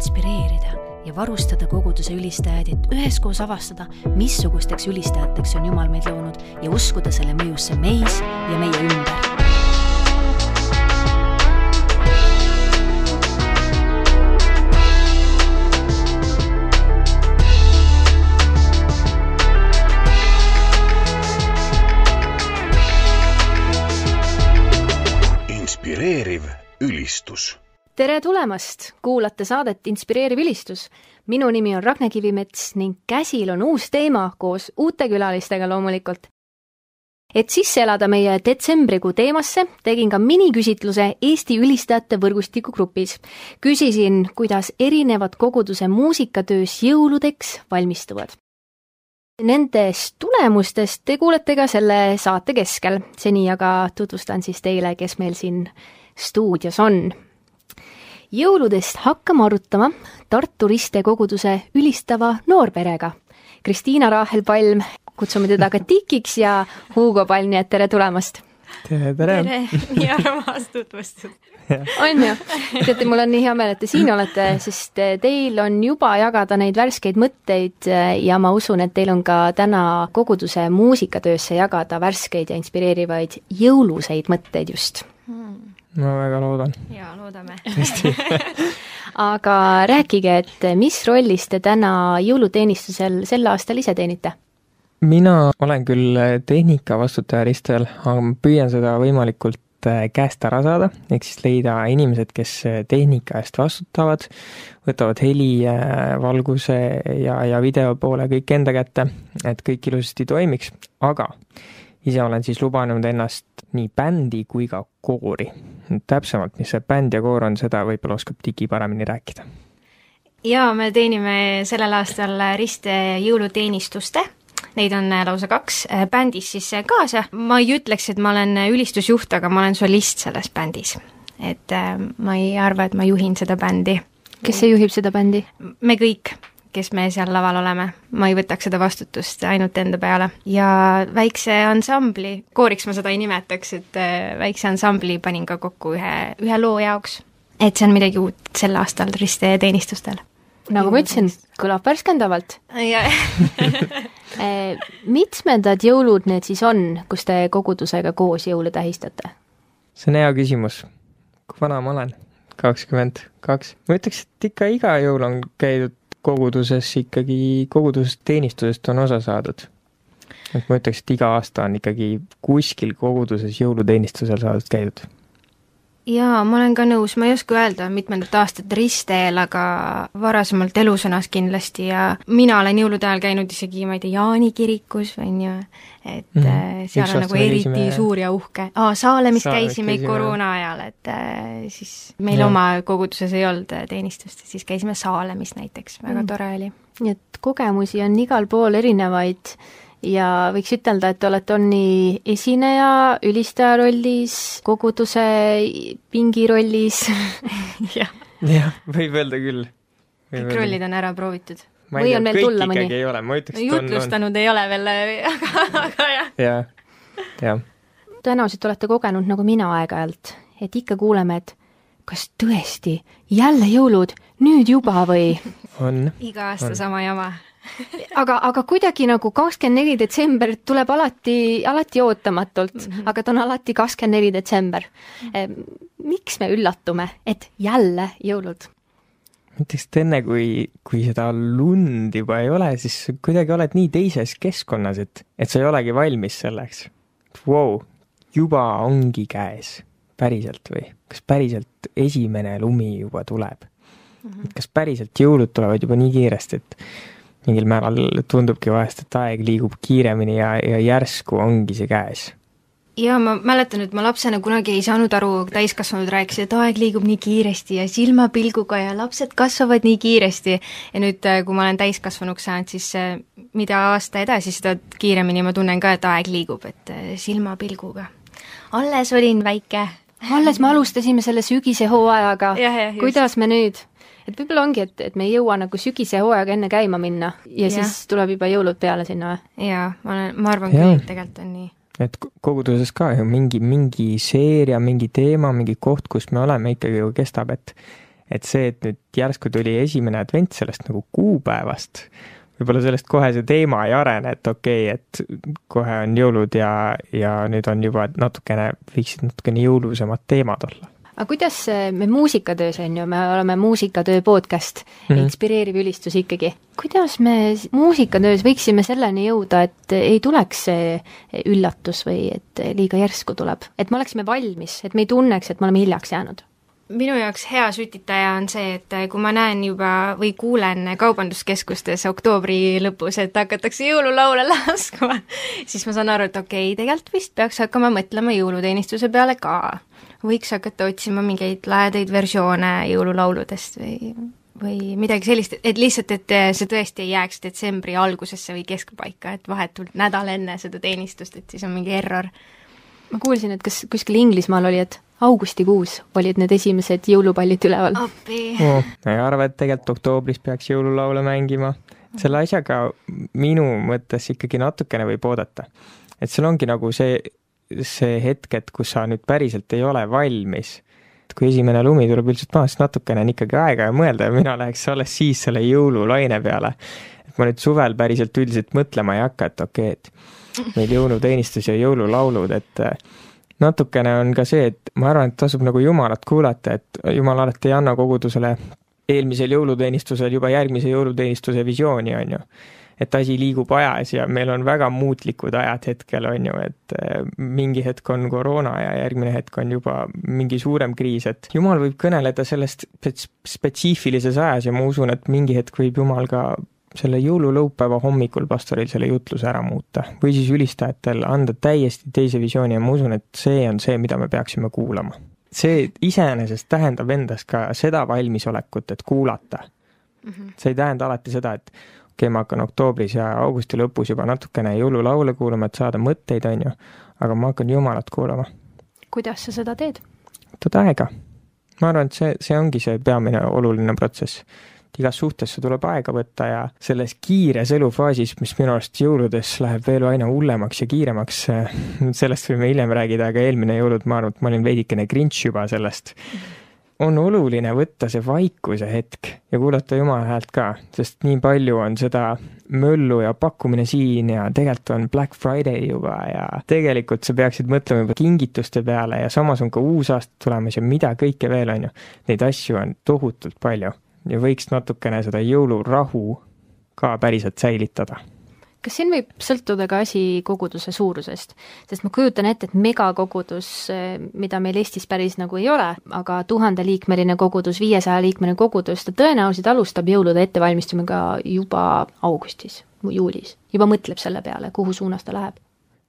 inspireerida ja varustada koguduse ülistajaid, et üheskoos avastada, missugusteks ülistajateks on Jumal meid loonud ja uskuda selle mõjusse meis ja meie ümber inspireeriv ülistus. Tere tulemast, kuulate saadet Inspireeriv ülistus. minu nimi on Ragne Kivimets ning käsil on uus teema koos uute külalistega loomulikult. et sisse elada meie detsembrikuu teemasse, tegin ka miniküsitluse Eesti ülistajate võrgustiku grupis. küsisin, kuidas erinevad koguduse muusikatöös jõuludeks valmistuvad. Nendest tulemustest te kuulete ka selle saate keskel, seni aga tutvustan siis teile, kes meil siin stuudios on. Jõuludest hakkame arutama Tartu Riste koguduse ülistava noorperega. Kristiina Raahel Palm, kutsume teda ka Tikiks ja Hugo Palm, nii et tere tulemast! tere, tere! nii armas tutvustus on ju? teate, mul on nii hea meel, et te siin olete, sest teil on juba jagada neid värskeid mõtteid ja ma usun, et teil on ka täna koguduse muusikatöösse jagada värskeid ja inspireerivaid jõuluseid mõtteid just hmm.. Ma väga loodan. jaa, loodame. aga rääkige, et mis rollis te täna jõuluteenistusel sel aastal ise teenite? mina olen küll tehnikavastutaja ristel, aga ma püüan seda võimalikult äh, käest ära saada, ehk siis leida inimesed, kes tehnika eest vastutavad, võtavad heli, äh, valguse ja, ja video poole kõik enda kätte, et kõik ilusasti toimiks, aga ise olen siis lubanud ennast nii bändi kui ka koori. täpsemalt, mis see bänd ja koor on, seda võib-olla oskab Tiki paremini rääkida. jaa, me teenime sellel aastal Riste jõuluteenistuste neid on lausa kaks, bändis siis kaasa. ma ei ütleks, et ma olen ülistusjuht, aga ma olen solist selles bändis. et äh, ma ei arva, et ma juhin seda bändi. kes see juhib seda bändi? me kõik, kes me seal laval oleme. ma ei võtaks seda vastutust ainult enda peale. ja väikse ansambli, kooriks ma seda ei nimetaks, et väikse ansambli panin ka kokku ühe, ühe loo jaoks. et see on midagi uut sel aastal risteteenistustel nagu ma ütlesin, kõlab värskendavalt Eh, mitmendad jõulud need siis on, kus te kogudusega koos jõule tähistate? see on hea küsimus. kui vana ma olen? kakskümmend kaks. ma ütleks, et ikka iga jõul on käidud koguduses ikkagi, kogudusest teenistusest on osa saadud. et ma ütleks, et iga aasta on ikkagi kuskil koguduses jõuluteenistusel saadud käidud jaa, ma olen ka nõus, ma ei oska öelda, mitmendat aastat ristteel, aga varasemalt elusõnas kindlasti ja mina olen jõulude ajal käinud isegi, ma ei tea, Jaani kirikus, on ju, et mm -hmm. seal Üks on nagu eriti käisime... suur ja uhke. aa, Saalemis käisime, käisime koroona ajal, et äh, siis meil ja. oma koguduses ei olnud äh, teenistust, siis käisime Saalemis näiteks, väga mm. tore oli. nii et kogemusi on igal pool erinevaid ja võiks ütelda, et te olete olnud nii esineja, ülistaja rollis, koguduse pingi rollis jah. jah, võib öelda küll. kõik rollid on ära proovitud. või on veel tulla mõni? ei ole, ma ütleks, et on jutlustanud on... ei ole veel, aga, aga jah. jah, jah. tõenäoliselt olete kogenud nagu mina aeg-ajalt, et ikka kuuleme, et kas tõesti, jälle jõulud, nüüd juba või? on. iga aasta on. sama jama aga, aga kuidagi nagu kakskümmend neli detsember tuleb alati, alati ootamatult mm, -hmm. aga ta on alati kakskümmend neli detsember. miks me üllatume, et jälle jõulud? ma ütleks, et enne kui, kui seda lund juba ei ole, siis kuidagi oled nii teises keskkonnas, et, et sa ei olegi valmis selleks. Vau, juba ongi käes, päriselt või? kas päriselt esimene lumi juba tuleb mm? -hmm. kas päriselt jõulud tulevad juba nii kiiresti, et mingil määral tundubki vahest, et aeg liigub kiiremini ja, ja järsku ongi see käes. jaa, ma mäletan, et ma lapsena kunagi ei saanud aru, täiskasvanud rääkisid, et aeg liigub nii kiiresti ja silmapilguga ja lapsed kasvavad nii kiiresti. ja nüüd, äh, kui ma olen täiskasvanuks saanud, siis äh, mida aasta edasi, seda kiiremini ma tunnen ka, et aeg liigub, et äh, silmapilguga. alles olin väike. alles me alustasime selle sügisehooajaga. kuidas me nüüd? Et võib-olla ongi, et, et me ei jõua nagu sügisehooajaga enne käima minna ja, ja siis tuleb juba jõulud peale sinna või? jaa, ma olen, ma arvan küll, et tegelikult on nii. et koguduses ka ju mingi, mingi seeria, mingi teema, mingi koht, kus me oleme, ikkagi ju kestab, et et see, et nüüd järsku tuli esimene advent sellest nagu kuupäevast, võib-olla sellest kohe see teema ei arene, et okei okay,, et kohe on jõulud ja, ja nüüd on juba natukene, võiksid natukene jõulusemad teemad olla aga kuidas me muusikatöös, on ju, me oleme muusikatöö podcast mm, -hmm. inspireeriv ülistus ikkagi. kuidas me muusikatöös võiksime selleni jõuda, et ei tuleks see üllatus või et liiga järsku tuleb, et me oleksime valmis, et me ei tunneks, et me oleme hiljaks jäänud? minu jaoks hea sütitaja on see, et kui ma näen juba või kuulen kaubanduskeskustes oktoobri lõpus, et hakatakse jõululaule laskma, siis ma saan aru, et okei okay,, tegelikult vist peaks hakkama mõtlema jõuluteenistuse peale ka võiks hakata otsima mingeid lahedaid versioone jõululauludest või, või midagi sellist, et lihtsalt, et see tõesti ei jääks detsembri algusesse või keskpaika, et vahetult nädal enne seda teenistust, et siis on mingi error. ma kuulsin, et kas kuskil Inglismaal oli, et augustikuus olid need esimesed jõulupallid üleval. oh,. ma ei arva, et tegelikult oktoobris peaks jõululaule mängima. selle asjaga minu mõttes ikkagi natukene võib oodata. et seal ongi nagu see see hetk, et kus sa nüüd päriselt ei ole valmis. et kui esimene lumi tuleb üldiselt maha, siis natukene on ikkagi aega ja mõelda ja mina läheks alles siis selle jõululaine peale. et ma nüüd suvel päriselt üldiselt mõtlema ei hakka, et okei okay,, et meil jõuluteenistus ja jõululaulud, et äh, natukene on ka see, et ma arvan, et tasub nagu Jumalat kuulata, et Jumal alati ei anna kogudusele eelmisel jõuluteenistusel juba järgmise jõuluteenistuse visiooni, on ju et asi liigub ajas ja meil on väga muutlikud ajad hetkel, on ju, et äh, mingi hetk on koroona ja järgmine hetk on juba mingi suurem kriis, et jumal võib kõneleda sellest spetsiifilises ajas ja ma usun, et mingi hetk võib jumal ka selle jõululõupäeva hommikul pastoril selle jutluse ära muuta või siis ülistajatel anda täiesti teise visiooni ja ma usun, et see on see, mida me peaksime kuulama. see iseenesest tähendab endas ka seda valmisolekut, et kuulata mm. -hmm. see ei tähenda alati seda, et okei okay,, ma hakkan oktoobris ja augusti lõpus juba natukene jõululaule kuulama, et saada mõtteid, on ju, aga ma hakkan Jumalat kuulama. kuidas sa seda teed? võtad aega. ma arvan, et see, see ongi see peamine oluline protsess. igas suhtesse tuleb aega võtta ja selles kiires elufaasis, mis minu arust jõuludes läheb veel aina hullemaks ja kiiremaks, sellest võime hiljem rääkida, aga eelmine jõulud, ma arvan, et ma olin veidikene grinch juba sellest mm. On oluline võtta see vaikuse hetk ja kuulata Jumala häält ka, sest nii palju on seda möllu ja pakkumine siin ja tegelikult on Black Friday juba ja tegelikult sa peaksid mõtlema juba kingituste peale ja samas on ka uus aasta tulemas ja mida kõike veel, on ju. Neid asju on tohutult palju ja võiks natukene seda jõulurahu ka päriselt säilitada kas siin võib sõltuda ka asi koguduse suurusest? sest ma kujutan ette, et megakogudus, mida meil Eestis päris nagu ei ole, aga tuhandeliikmeline kogudus, viiesajaliikmeline kogudus, ta tõenäoliselt alustab jõulude ettevalmistamisega juba augustis, juulis. juba mõtleb selle peale, kuhu suunas ta läheb.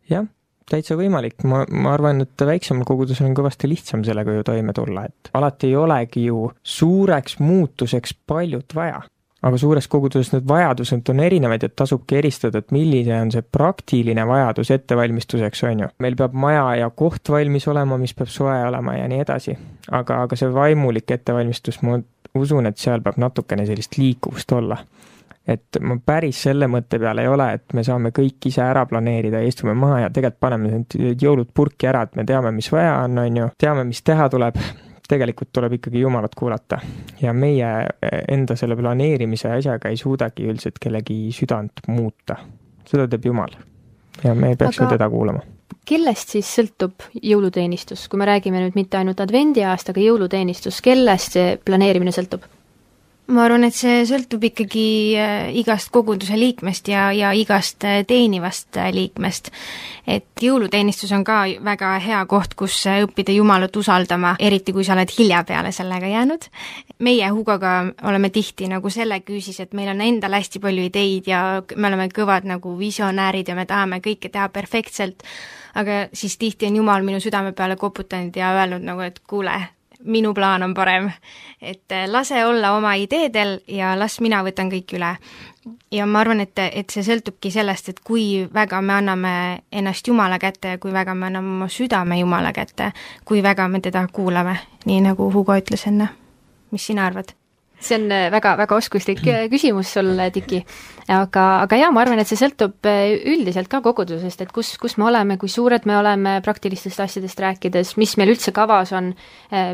jah, täitsa võimalik, ma, ma arvan, et väiksemal kogudusel on kõvasti lihtsam sellega ju toime tulla, et alati ei olegi ju suureks muutuseks paljut vaja aga suures koguduses need vajadused on erinevad ja tasubki eristada, et milline on see praktiline vajadus ettevalmistuseks, on ju. meil peab maja ja koht valmis olema, mis peab soe olema ja nii edasi. aga, aga see vaimulik ettevalmistus, ma usun, et seal peab natukene sellist liikuvust olla. et ma päris selle mõtte peal ei ole, et me saame kõik ise ära planeerida ja istume maha ja tegelikult paneme need jõulud purki ära, et me teame, mis vaja on, on ju, teame, mis teha tuleb tegelikult tuleb ikkagi Jumalat kuulata. ja meie enda selle planeerimise asjaga ei suudagi üldiselt kellegi südant muuta. seda teeb Jumal. ja me peaksime Aga... teda kuulama kellest siis sõltub jõuluteenistus, kui me räägime nüüd mitte ainult advendiaastaga jõuluteenistus, kellest see planeerimine sõltub? Ma arvan, et see sõltub ikkagi äh, igast koguduse liikmest ja, ja igast äh, teenivast äh, liikmest. et jõuluteenistus on ka väga hea koht, kus õppida Jumalat usaldama, eriti kui sa oled hilja peale sellega jäänud. meie Hugoga oleme tihti nagu selle küüsis, et meil on endal hästi palju ideid ja me oleme kõvad nagu visionäärid ja me tahame kõike teha perfektselt, aga siis tihti on Jumal minu südame peale koputanud ja öelnud nagu, et kuule, minu plaan on parem. et eh, lase olla oma ideedel ja las mina võtan kõik üle. ja ma arvan, et, et see sõltubki sellest, et kui väga me anname ennast Jumala kätte ja kui väga me anname oma südame Jumala kätte, kui väga me teda kuulame, nii nagu Hugo ütles enne. mis sina arvad? See on väga-väga oskuslik küsimus sul, Tiki aga, aga jaa, ma arvan, et see sõltub üldiselt ka kogudusest, et kus, kus me oleme, kui suured me oleme praktilistest asjadest rääkides, mis meil üldse kavas on,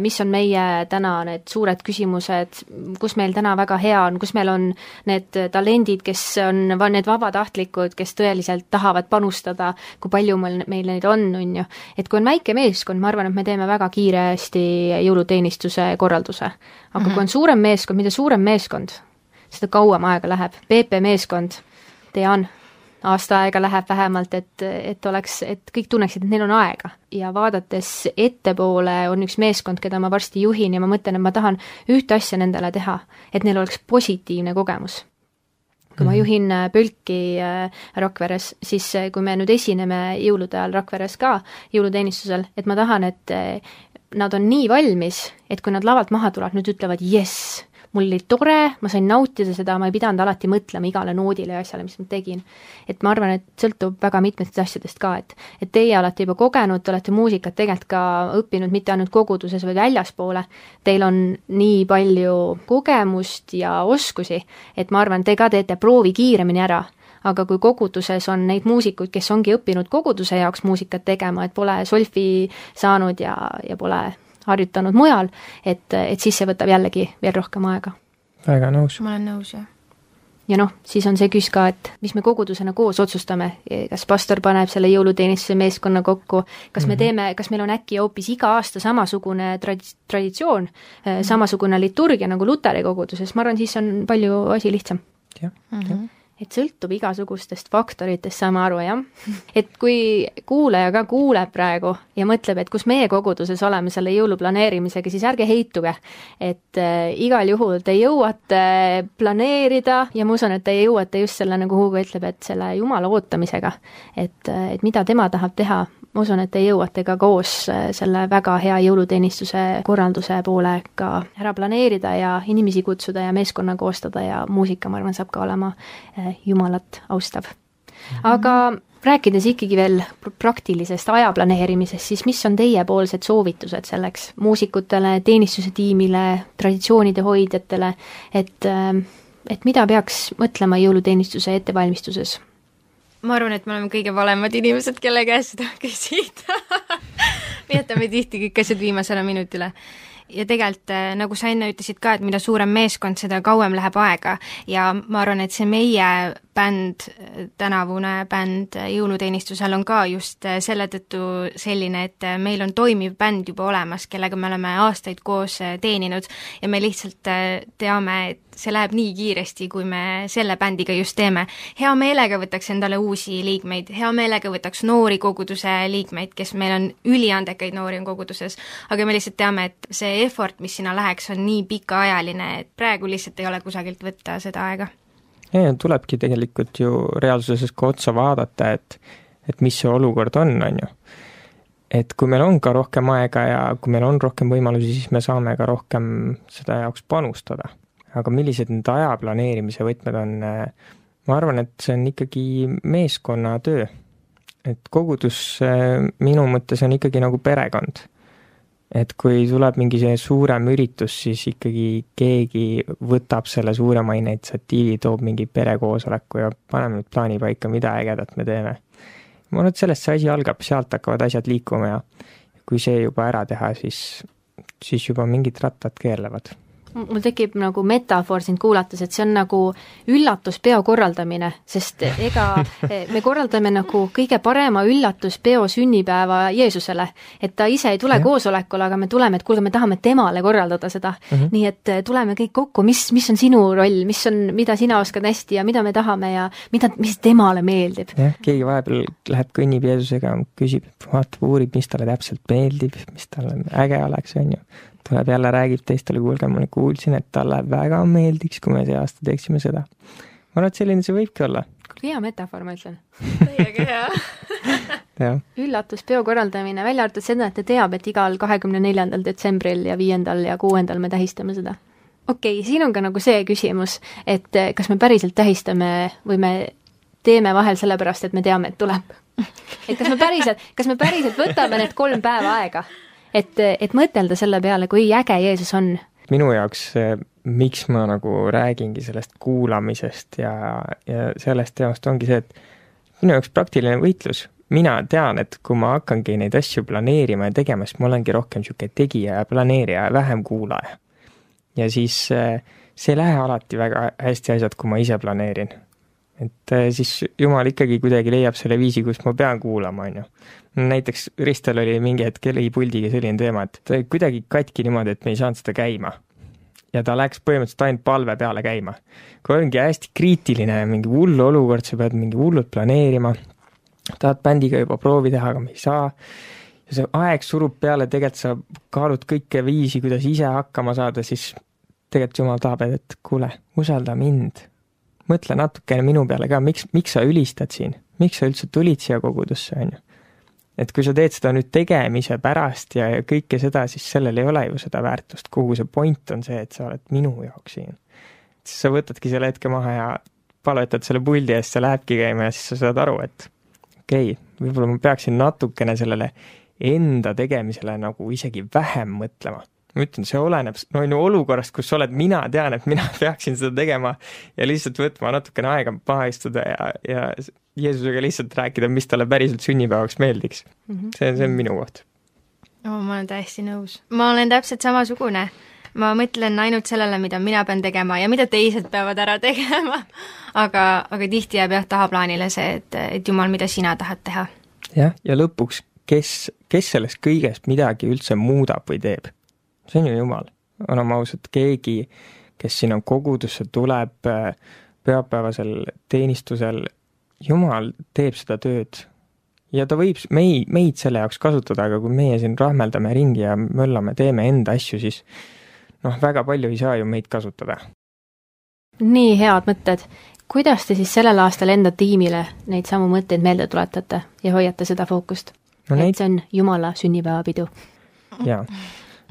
mis on meie täna need suured küsimused, kus meil täna väga hea on, kus meil on need talendid, kes on need vabatahtlikud, kes tõeliselt tahavad panustada, kui palju meil, meil neid on, on ju. et kui on väike meeskond, ma arvan, et me teeme väga kiiresti jõuluteenistuse korralduse. aga mm -hmm. kui mhm. on suurem meeskond, mida suurem meeskond, seda kauem aega läheb. PP meeskond, tean, aasta aega läheb vähemalt, et, et oleks, et kõik tunneksid, et neil on aega. ja vaadates ettepoole on üks meeskond, keda ma varsti juhin ja ma mõtlen, et ma tahan ühte asja nendele teha, et neil oleks positiivne kogemus kui ma mhm. juhin äh, Pölki äh, Rakveres, siis äh, kui me nüüd esineme jõulude ajal Rakveres ka jõuluteenistusel, et ma tahan, et nad on nii valmis, et kui nad lavalt maha tulevad, nüüd ütlevad jess, mul oli tore, ma sain nautida seda, ma ei pidanud alati mõtlema igale noodile ja asjale, mis ma tegin. et ma arvan, et sõltub väga mitmetest asjadest ka, et et teie olete juba kogenud, te olete muusikat tegelikult ka õppinud mitte ainult koguduses, vaid väljaspoole, teil on nii palju kogemust ja oskusi, et ma arvan, te ka teete proovi kiiremini ära aga kui koguduses on neid muusikuid, kes ongi õppinud koguduse jaoks muusikat tegema, et pole solfi saanud ja, ja pole harjutanud mujal, et, et siis see võtab jällegi veel rohkem aega. väga nõus. ma olen nõus, jah ja noh, siis on see küs ka, et mis me kogudusena koos otsustame, kas pastor paneb selle jõuluteenistuse meeskonna kokku, kas me -hmm. teeme, kas meil on äkki hoopis iga aasta samasugune tradi-, traditsioon -hmm. samasugune liturgia nagu luteri koguduses, ma arvan, siis on palju asi lihtsam. jah, jah mhm et sõltub igasugustest faktoritest, saame aru, jah? et kui kuulaja ka kuuleb praegu ja mõtleb, et kus meie koguduses oleme selle jõulu planeerimisega, siis ärge heituge. et äh, igal juhul te jõuate planeerida ja ma usun, et te jõuate just selle, nagu Hugo ütleb, et selle Jumala ootamisega. et, äh, et mida tema tahab teha, ma usun, et te jõuate ka koos äh, selle väga hea jõuluteenistuse korralduse poole ka ära planeerida ja inimesi kutsuda ja meeskonna koostada ja muusika, ma arvan, saab ka olema äh, Jumalat austav. aga rääkides ikkagi veel praktilisest aja planeerimisest, siis mis on teiepoolsed soovitused selleks muusikutele, teenistuse tiimile, traditsioonide hoidjatele, et et mida peaks mõtlema jõuluteenistuse ettevalmistuses? ma arvan, et me oleme kõige valemad inimesed, kelle käest seda küsida me jätame tihti kõik asjad viimasele minutile ja tegelikult äh, nagu sa enne ütlesid ka, et mida suurem meeskond, seda kauem läheb aega. Ja ma arvan, et see meie bänd, tänavune bänd jõuluteenistusel on ka just selle tõttu selline, et meil on toimiv bänd juba olemas, kellega me oleme aastaid koos teeninud ja me lihtsalt teame, et see läheb nii kiiresti, kui me selle bändiga just teeme. hea meelega võtaks endale uusi liikmeid, hea meelega võtaks noori koguduse liikmeid, kes meil on üliandekaid noori on koguduses, aga me lihtsalt teame, et see effort, mis sinna läheks, on nii pikaajaline, et praegu lihtsalt ei ole kusagilt võtta seda aega. Tulebki tegelikult ju reaalsuses ka otsa vaadata, et, et mis see olukord on, on ju. et kui meil on ka rohkem aega ja kui meil on rohkem võimalusi, siis me saame ka rohkem seda jaoks panustada. aga millised need aja planeerimise võtmed on, ma arvan, et see on ikkagi meeskonnatöö. et kogudus minu mõttes on ikkagi nagu perekond et kui tuleb mingi selline suurem üritus, siis ikkagi keegi võtab selle suurema initsiatiivi, toob mingi perekoosoleku ja paneme nüüd plaani paika, mida ägedat me teeme. ma arvan, et sellest see asi algab, sealt hakkavad asjad liikuma ja kui see juba ära teha, siis, siis juba mingid rattad keerlevad mul tekib nagu metafoor sind kuulates, et see on nagu üllatuspeo korraldamine, sest ega me korraldame nagu kõige parema üllatuspeo sünnipäeva Jeesusele. et ta ise ei tule ja. koosolekule, aga me tuleme, et kuulge, me tahame temale korraldada seda mm. -hmm. nii et eh, tuleme kõik kokku, mis, mis on sinu roll, mis on, mida sina oskad hästi ja mida me tahame ja mida, mis temale meeldib. jah, keegi vahepeal läheb, kõnnib Jeesusega, küsib, vaatab, uurib, mis talle täpselt meeldib, mis talle äge oleks, on ju tuleb jälle, räägib teistele, kuulge, ma nüüd kuulsin, et talle väga meeldiks, kui me see aasta teeksime seda. ma arvan, et selline see võibki olla. hea metafoor, ma ütlen. täiega hea üllatuspeo korraldamine, välja arvatud seda, et ta teab, et igal kahekümne neljandal detsembril ja viiendal ja kuuendal me tähistame seda. okei okay,, siin on ka nagu see küsimus, et eh, kas me päriselt tähistame või me teeme vahel sellepärast, et me teame, et tuleb. et kas me päriselt, kas me päriselt võtame need kolm päeva aega et, et mõtelda selle peale, kui äge Jeesus on. minu jaoks miks ma nagu räägingi sellest kuulamisest ja, ja sellest teemast ongi see, et minu jaoks praktiline võitlus, mina tean, et kui ma hakkangi neid asju planeerima ja tegema, siis ma olengi rohkem niisugune tegija ja planeerija ja vähem kuulaja. ja siis äh, see ei lähe alati väga hästi asjad, kui ma ise planeerin. Et äh, siis jumal ikkagi kuidagi leiab selle viisi, kus ma pean kuulama, on ju. näiteks Ristel oli mingi hetk helipuldiga selline teema, et ta kuidagi katki niimoodi, et me ei saanud seda käima ja ta läks põhimõtteliselt ainult palve peale käima. kui ongi hästi kriitiline, mingi hull olukord, sa pead mingi hullult planeerima, tahad bändiga juba proovi teha, aga me ei saa, ja see aeg surub peale, tegelikult sa kaalud kõike viisi, kuidas ise hakkama saada, siis tegelikult jumal tahab, et kuule, usalda mind. Mõtle natukene minu peale ka, miks, miks sa ülistad siin, miks sa üldse tulid siia kogudusse, on ju et kui sa teed seda nüüd tegemise pärast ja, ja kõike seda, siis sellel ei ole ju seda väärtust, kogu see point on see, et sa oled minu jaoks siin. siis sa võtadki selle hetke maha ja palvetad selle puldi eest, see lähebki käima ja siis sa saad aru, et okei okay,, võib-olla ma peaksin natukene sellele enda tegemisele nagu isegi vähem mõtlema. Ma ütlen, see oleneb, no on ju olukorrast, kus sa oled, mina tean, et mina peaksin seda tegema ja lihtsalt võtma natukene aega maha istuda ja, ja Jeesusega lihtsalt rääkida, mis talle päriselt sünnipäevaks meeldiks mm. -hmm. see, see on minu koht oh,. ma olen täiesti nõus. ma olen täpselt samasugune. ma mõtlen ainult sellele, mida mina pean tegema ja mida teised peavad ära tegema. aga, aga tihti jääb jah tahaplaanile see, et, et jumal, mida sina tahad teha. jah, ja lõpuks, kes, kes sellest kõigest midagi üldse muudab või teeb? See on ju Jumal. oleme ausad, keegi, kes sinna kogudusse tuleb äh, pühapäevasel teenistusel jumal teeb seda tööd ja ta võib meid, meid selle jaoks kasutada, aga kui meie siin rahmeldame ringi ja möllame, teeme enda asju, siis noh, väga palju ei saa ju meid kasutada. nii head mõtted. kuidas te siis sellel aastal enda tiimile neid samu mõtteid meelde tuletate ja hoiate seda fookust no,? et näit... see on Jumala sünnipäevapidu. jaa.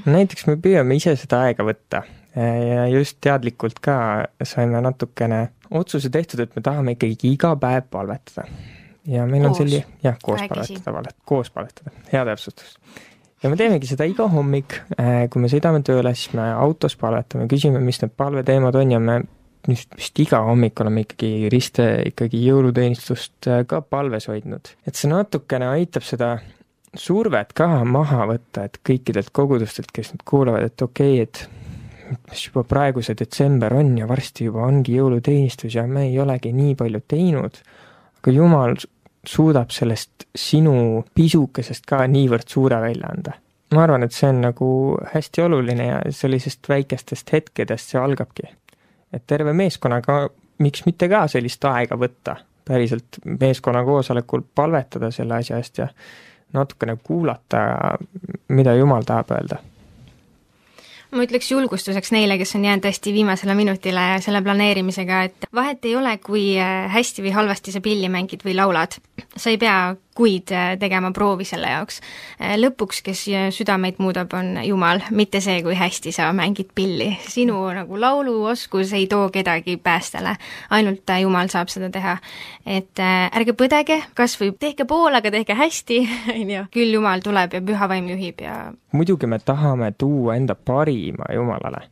Näiteks me püüame ise seda aega võtta ja just teadlikult ka saime natukene otsuse tehtud, et me tahame ikkagi iga päev palvetada. ja meil koos. on selline, jah, koos Räägisi. palvetada, koos palvetada, hea täpsustus. ja me teemegi seda iga hommik, äh, kui me sõidame tööle, siis me autos palvetame, küsime, mis need palveteemad on ja me vist, vist iga hommik oleme ikkagi riste, ikkagi jõuluteenistust äh, ka palves hoidnud. et see natukene aitab seda survet ka maha võtta, et kõikidelt kogudustelt, kes nüüd kuulavad, et okei okay,, et mis juba praegu see detsember on ja varsti juba ongi jõuluteenistus ja me ei olegi nii palju teinud, aga jumal suudab sellest sinu pisukesest ka niivõrd suure välja anda. ma arvan, et see on nagu hästi oluline ja sellisest väikestest hetkedest see algabki. et terve meeskonnaga, miks mitte ka sellist aega võtta, päriselt meeskonna koosolekul palvetada selle asja eest ja natukene kuulata, mida Jumal tahab öelda ma ütleks julgustuseks neile, kes on jäänud hästi viimasele minutile selle planeerimisega, et vahet ei ole, kui äh, hästi või halvasti sa pilli mängid või laulad. sa ei pea kuid äh, tegema proovi selle jaoks. Äh, lõpuks, kes südameid muudab, on Jumal, mitte see, kui hästi sa mängid pilli. sinu nagu lauluoskus ei too kedagi päästele, ainult Jumal saab seda teha. et ärge põdege, kas või tehke pool, aga tehke hästi, on ju, küll Jumal tuleb ja püha vaim juhib ja muidugi me tahame tuua enda parima Jumalale.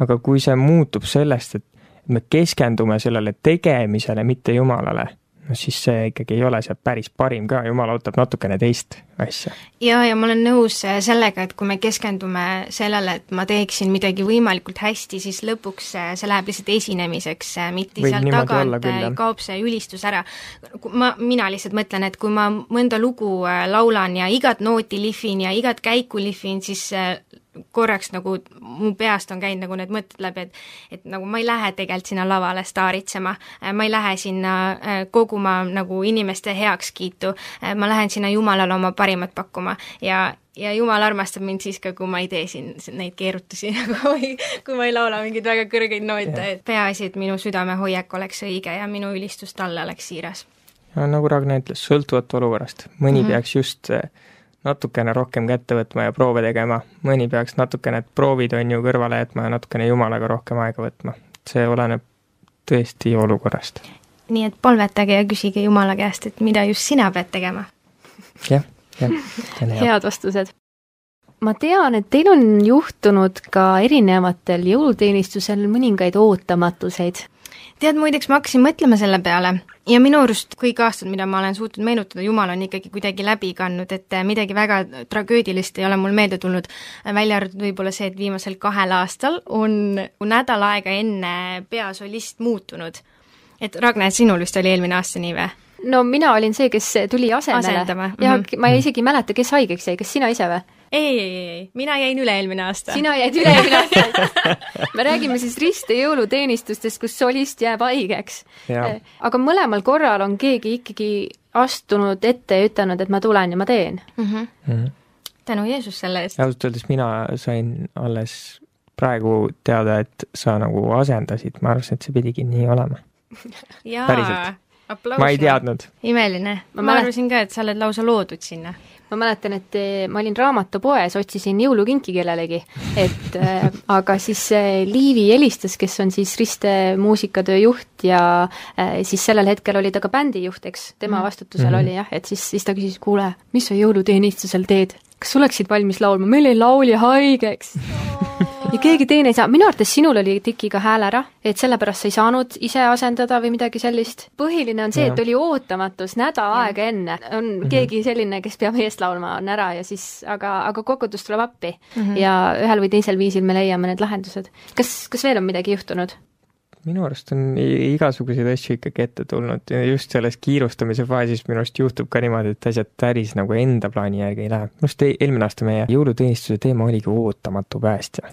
aga kui see muutub sellest, et me keskendume sellele tegemisele, mitte Jumalale, no siis see ikkagi ei ole see päris parim ka, jumal ootab natukene teist asja. ja, ja ma olen nõus äh, sellega, et kui me keskendume sellele, et ma teeksin midagi võimalikult hästi, siis lõpuks äh, see läheb lihtsalt esinemiseks, äh, mitte Võib sealt tagant kaob see ülistus ära. ma, mina lihtsalt mõtlen, et kui ma mõnda lugu laulan ja igat nooti lihvin ja igat käiku lihvin, siis korraks nagu mu peast on käinud nagu need mõtted läbi, et et nagu ma ei lähe tegelikult sinna lavale staaritsema, ma ei lähe sinna äh, koguma nagu inimeste heakskiitu, äh, ma lähen sinna Jumalale oma parimat pakkuma. Ja ja Jumal armastab mind siis ka, kui ma ei tee siin neid keerutusi nagu kui ma ei laula mingeid väga kõrgeid noote, et peaasi, et minu südamehoiak oleks õige ja minu ülistus talle oleks siiras. nagu Ragnar ütles, sõltuvalt olukorrast, mõni mm -hmm. peaks just äh, natukene rohkem kätte võtma ja proove tegema, mõni peaks natukene proovid, on ju, kõrvale jätma ja natukene Jumalaga rohkem aega võtma. see oleneb tõesti olukorrast. nii et palvetage ja küsige Jumala käest, et mida just sina pead tegema. jah, jah. head vastused ma tean, et teil on juhtunud ka erinevatel jõuluteenistusel mõningaid ootamatuseid tead, muideks ma hakkasin mõtlema selle peale ja minu arust kõik aastad, mida ma olen suutnud meenutada, Jumal on ikkagi kuidagi läbi kandnud, et midagi väga tragöödilist ei ole mul meelde tulnud, välja arvatud võib-olla see, et viimasel kahel aastal on nädal aega enne peasolist muutunud. et Ragne, sinul vist oli eelmine aasta nii või? no mina olin see, kes tuli asemele. asendama. ja mm -hmm. ma isegi ei mäleta, kes haigeks jäi, kas sina ise või? Ei, ei, ei, mina jäin üle-eelmine aasta. sina jäid üle-eelmine aasta me räägime siis riste jõuluteenistustest, kus solist jääb haigeks. aga mõlemal korral on keegi ikkagi astunud ette ja ütelnud, et ma tulen ja ma teen mm. -hmm. Mm -hmm. tänu Jeesus selle eest. ausalt öeldes mina sain alles praegu teada, et sa nagu asendasid, ma arvasin, et see pidigi nii olema. jaa, aplaus. ma ei teadnud. imeline. ma, ma arvasin ka, et sa oled lausa loodud sinna ma mäletan, et eh, ma olin raamatupoes, otsisin jõulukinki kellelegi, et äh, aga siis äh, Liivi helistas, kes on siis Riste muusikatöö juht ja äh, siis sellel hetkel oli ta ka bändijuht, eks, tema mhm. vastutusel mm -hmm. oli jah, et siis, siis ta küsis, kuule, mis sa jõuluteenistusel teed? kas oleksid valmis laulma, meil jäi laulja haigeks ja keegi teine ei saa, minu arvates sinul oli Tikiga hääl ära, et sellepärast sa ei saanud ise asendada või midagi sellist. põhiline on see, et oli ootamatus nädal aega enne, on mm -hmm. keegi selline, kes peab eest laulma, on ära ja siis, aga, aga kogudus tuleb appi mm. -hmm. ja ühel või teisel viisil me leiame need lahendused. kas, kas veel on midagi juhtunud? minu arust on igasuguseid asju ikkagi ette tulnud ja just selles kiirustamise faasis minu arust juhtub ka niimoodi, et asjad päris nagu enda plaani järgi ei lähe. minu arust eelmine aasta meie jõuluteenistuse teema oligi ootamatu päästja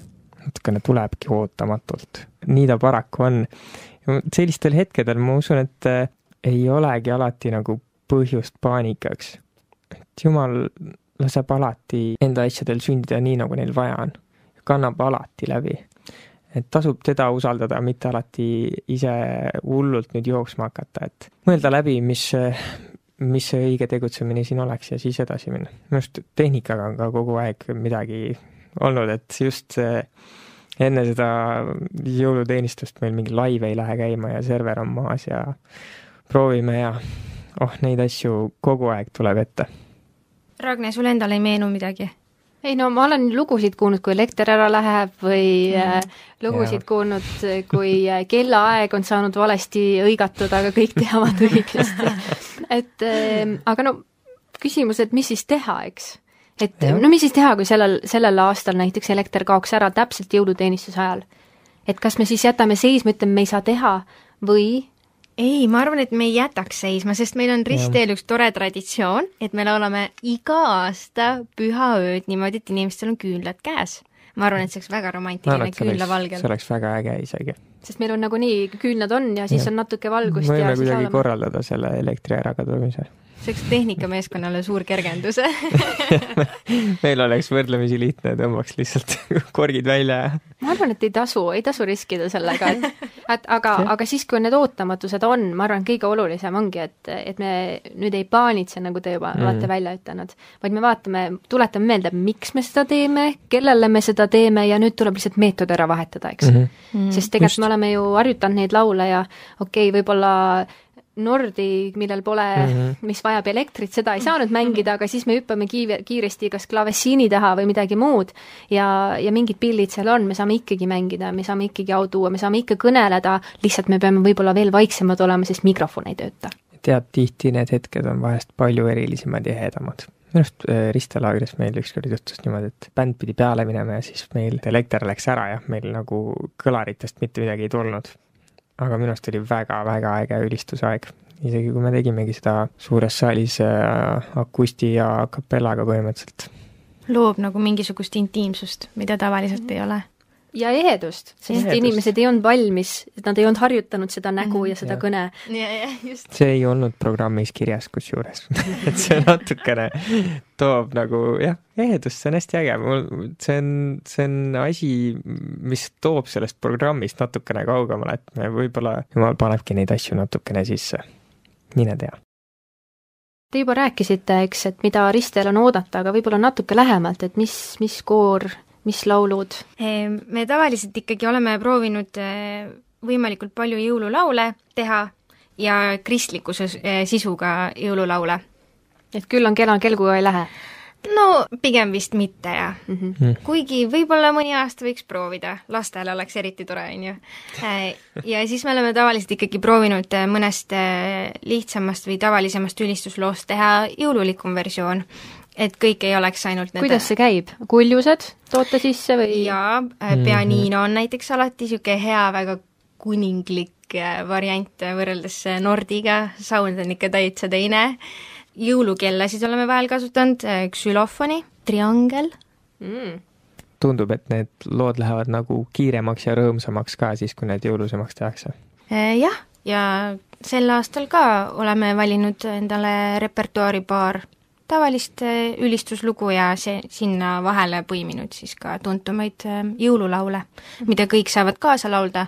natukene tulebki ootamatult. nii ta paraku on. sellistel hetkedel ma usun, et äh, ei olegi alati nagu põhjust paanikaks. et jumal laseb alati enda asjadel sündida nii, nagu neil vaja on. kannab alati läbi. et tasub teda usaldada, mitte alati ise hullult nüüd jooksma hakata, et mõelda läbi, mis, mis see õige tegutsemine siin oleks ja siis edasi minna. minu arust tehnikaga on ka kogu aeg midagi olnud, et just see enne seda jõuluteenistust meil mingi laiv ei lähe käima ja server on maas ja proovime ja oh, neid asju kogu aeg tuleb ette. Ragne, sul endal ei meenu midagi? ei no ma olen lugusid kuulnud, kui elekter ära läheb või mm. äh, lugusid ja. kuulnud, kui äh, kellaaeg on saanud valesti hõigatud, aga kõik teavad õigesti. et äh, aga no küsimus, et mis siis teha, eks et ja. no mis siis teha, kui sellel, sellel aastal näiteks elekter kaoks ära täpselt jõuluteenistuse ajal? et kas me siis jätame seisma, ütleme, me ei saa teha või ei, ma arvan, et me ei jätaks seisma, sest meil on ristteel üks tore traditsioon, et me laulame iga aasta pühaööd niimoodi, et inimestel on küünlad käes. ma arvan, et see oleks väga romantiline küünlavalgel. see oleks väga äge isegi. sest meil on nagunii küünlad on ja siis ja. on natuke valgust võime ja kuidagi korraldada selle elektri ärakadumise see oleks tehnikameeskonnale suur kergendus meil oleks võrdlemisi lihtne, tõmbaks lihtsalt korgid välja ja ma arvan, et ei tasu, ei tasu riskida sellega, et et aga, aga siis, kui need ootamatused on, ma arvan, kõige olulisem ongi, et, et me nüüd ei paanitse, nagu te juba mm. olete välja ütelnud, vaid me vaatame, tuletame meelde, miks me seda teeme, kellele me seda teeme ja nüüd tuleb lihtsalt meetod ära vahetada, eks mm. -hmm. sest tegelikult me oleme ju harjutanud neid laule ja okei okay,, võib-olla Nordi, millel pole mm, -hmm. mis vajab elektrit, seda ei saanud mängida, aga siis me hüppame kiive, kiiresti kas klavessiini taha või midagi muud ja, ja mingid pillid seal on, me saame ikkagi mängida, me saame ikkagi au tuua, me saame ikka kõneleda, lihtsalt me peame võib-olla veel vaiksemad olema, sest mikrofon ei tööta. tead, tihti need hetked on vahest palju erilisemad ja ehedamad minu arust äh, Ristelaagris meil ükskord juhtus niimoodi, et bänd pidi peale minema ja siis meil elekter läks ära ja meil nagu kõlaritest mitte midagi ei tulnud aga minu arust oli väga-väga äge ülistusaeg. isegi kui me tegimegi seda suures saalis äh, akusti ja a capellaga põhimõtteliselt. loob nagu mingisugust intiimsust, mida tavaliselt ei ole ja ehedust, sest ehedust. inimesed ei olnud valmis, nad ei olnud harjutanud seda nägu mm -hmm. ja seda ja. kõne. see ei olnud programmis kirjas kusjuures et see natukene toob nagu jah, ehedust, see on hästi äge, mul, see on, see on asi, mis toob sellest programmist natukene kaugemale, et me võib-olla, jumal panebki neid asju natukene sisse, mine tea. Te juba rääkisite, eks, et mida Ristel on oodata, aga võib-olla natuke lähemalt, et mis, mis koor mis laulud? Ehm, me tavaliselt ikkagi oleme proovinud eh, võimalikult palju jõululaule teha ja kristlikkuse eh, sisuga jõululaule. et küll on kena, kelguga ei lähe? no pigem vist mitte, jah mm. Mhm. -hmm. kuigi võib-olla mõni aasta võiks proovida, lastele oleks eriti tore, on ju. ja siis me oleme tavaliselt ikkagi proovinud mõnest lihtsamast või tavalisemast ülistusloost teha jõululikum versioon et kõik ei oleks ainult nende kuidas see käib, kuljused toote sisse või? jaa, pianiino on näiteks alati niisugune hea, väga kuninglik variant võrreldes Nordiga, sound on ikka täitsa teine. Jõulukellasid oleme vahel kasutanud, äh, ksülofoni, triangel. Mm.. tundub, et need lood lähevad nagu kiiremaks ja rõõmsamaks ka siis, kui need jõulusemaks tehakse. Äh, jah, ja sel aastal ka oleme valinud endale repertuaari paar tavalist äh, ülistuslugu ja see, sinna vahele põiminud siis ka tuntumaid jõululaule, mida kõik saavad kaasa laulda,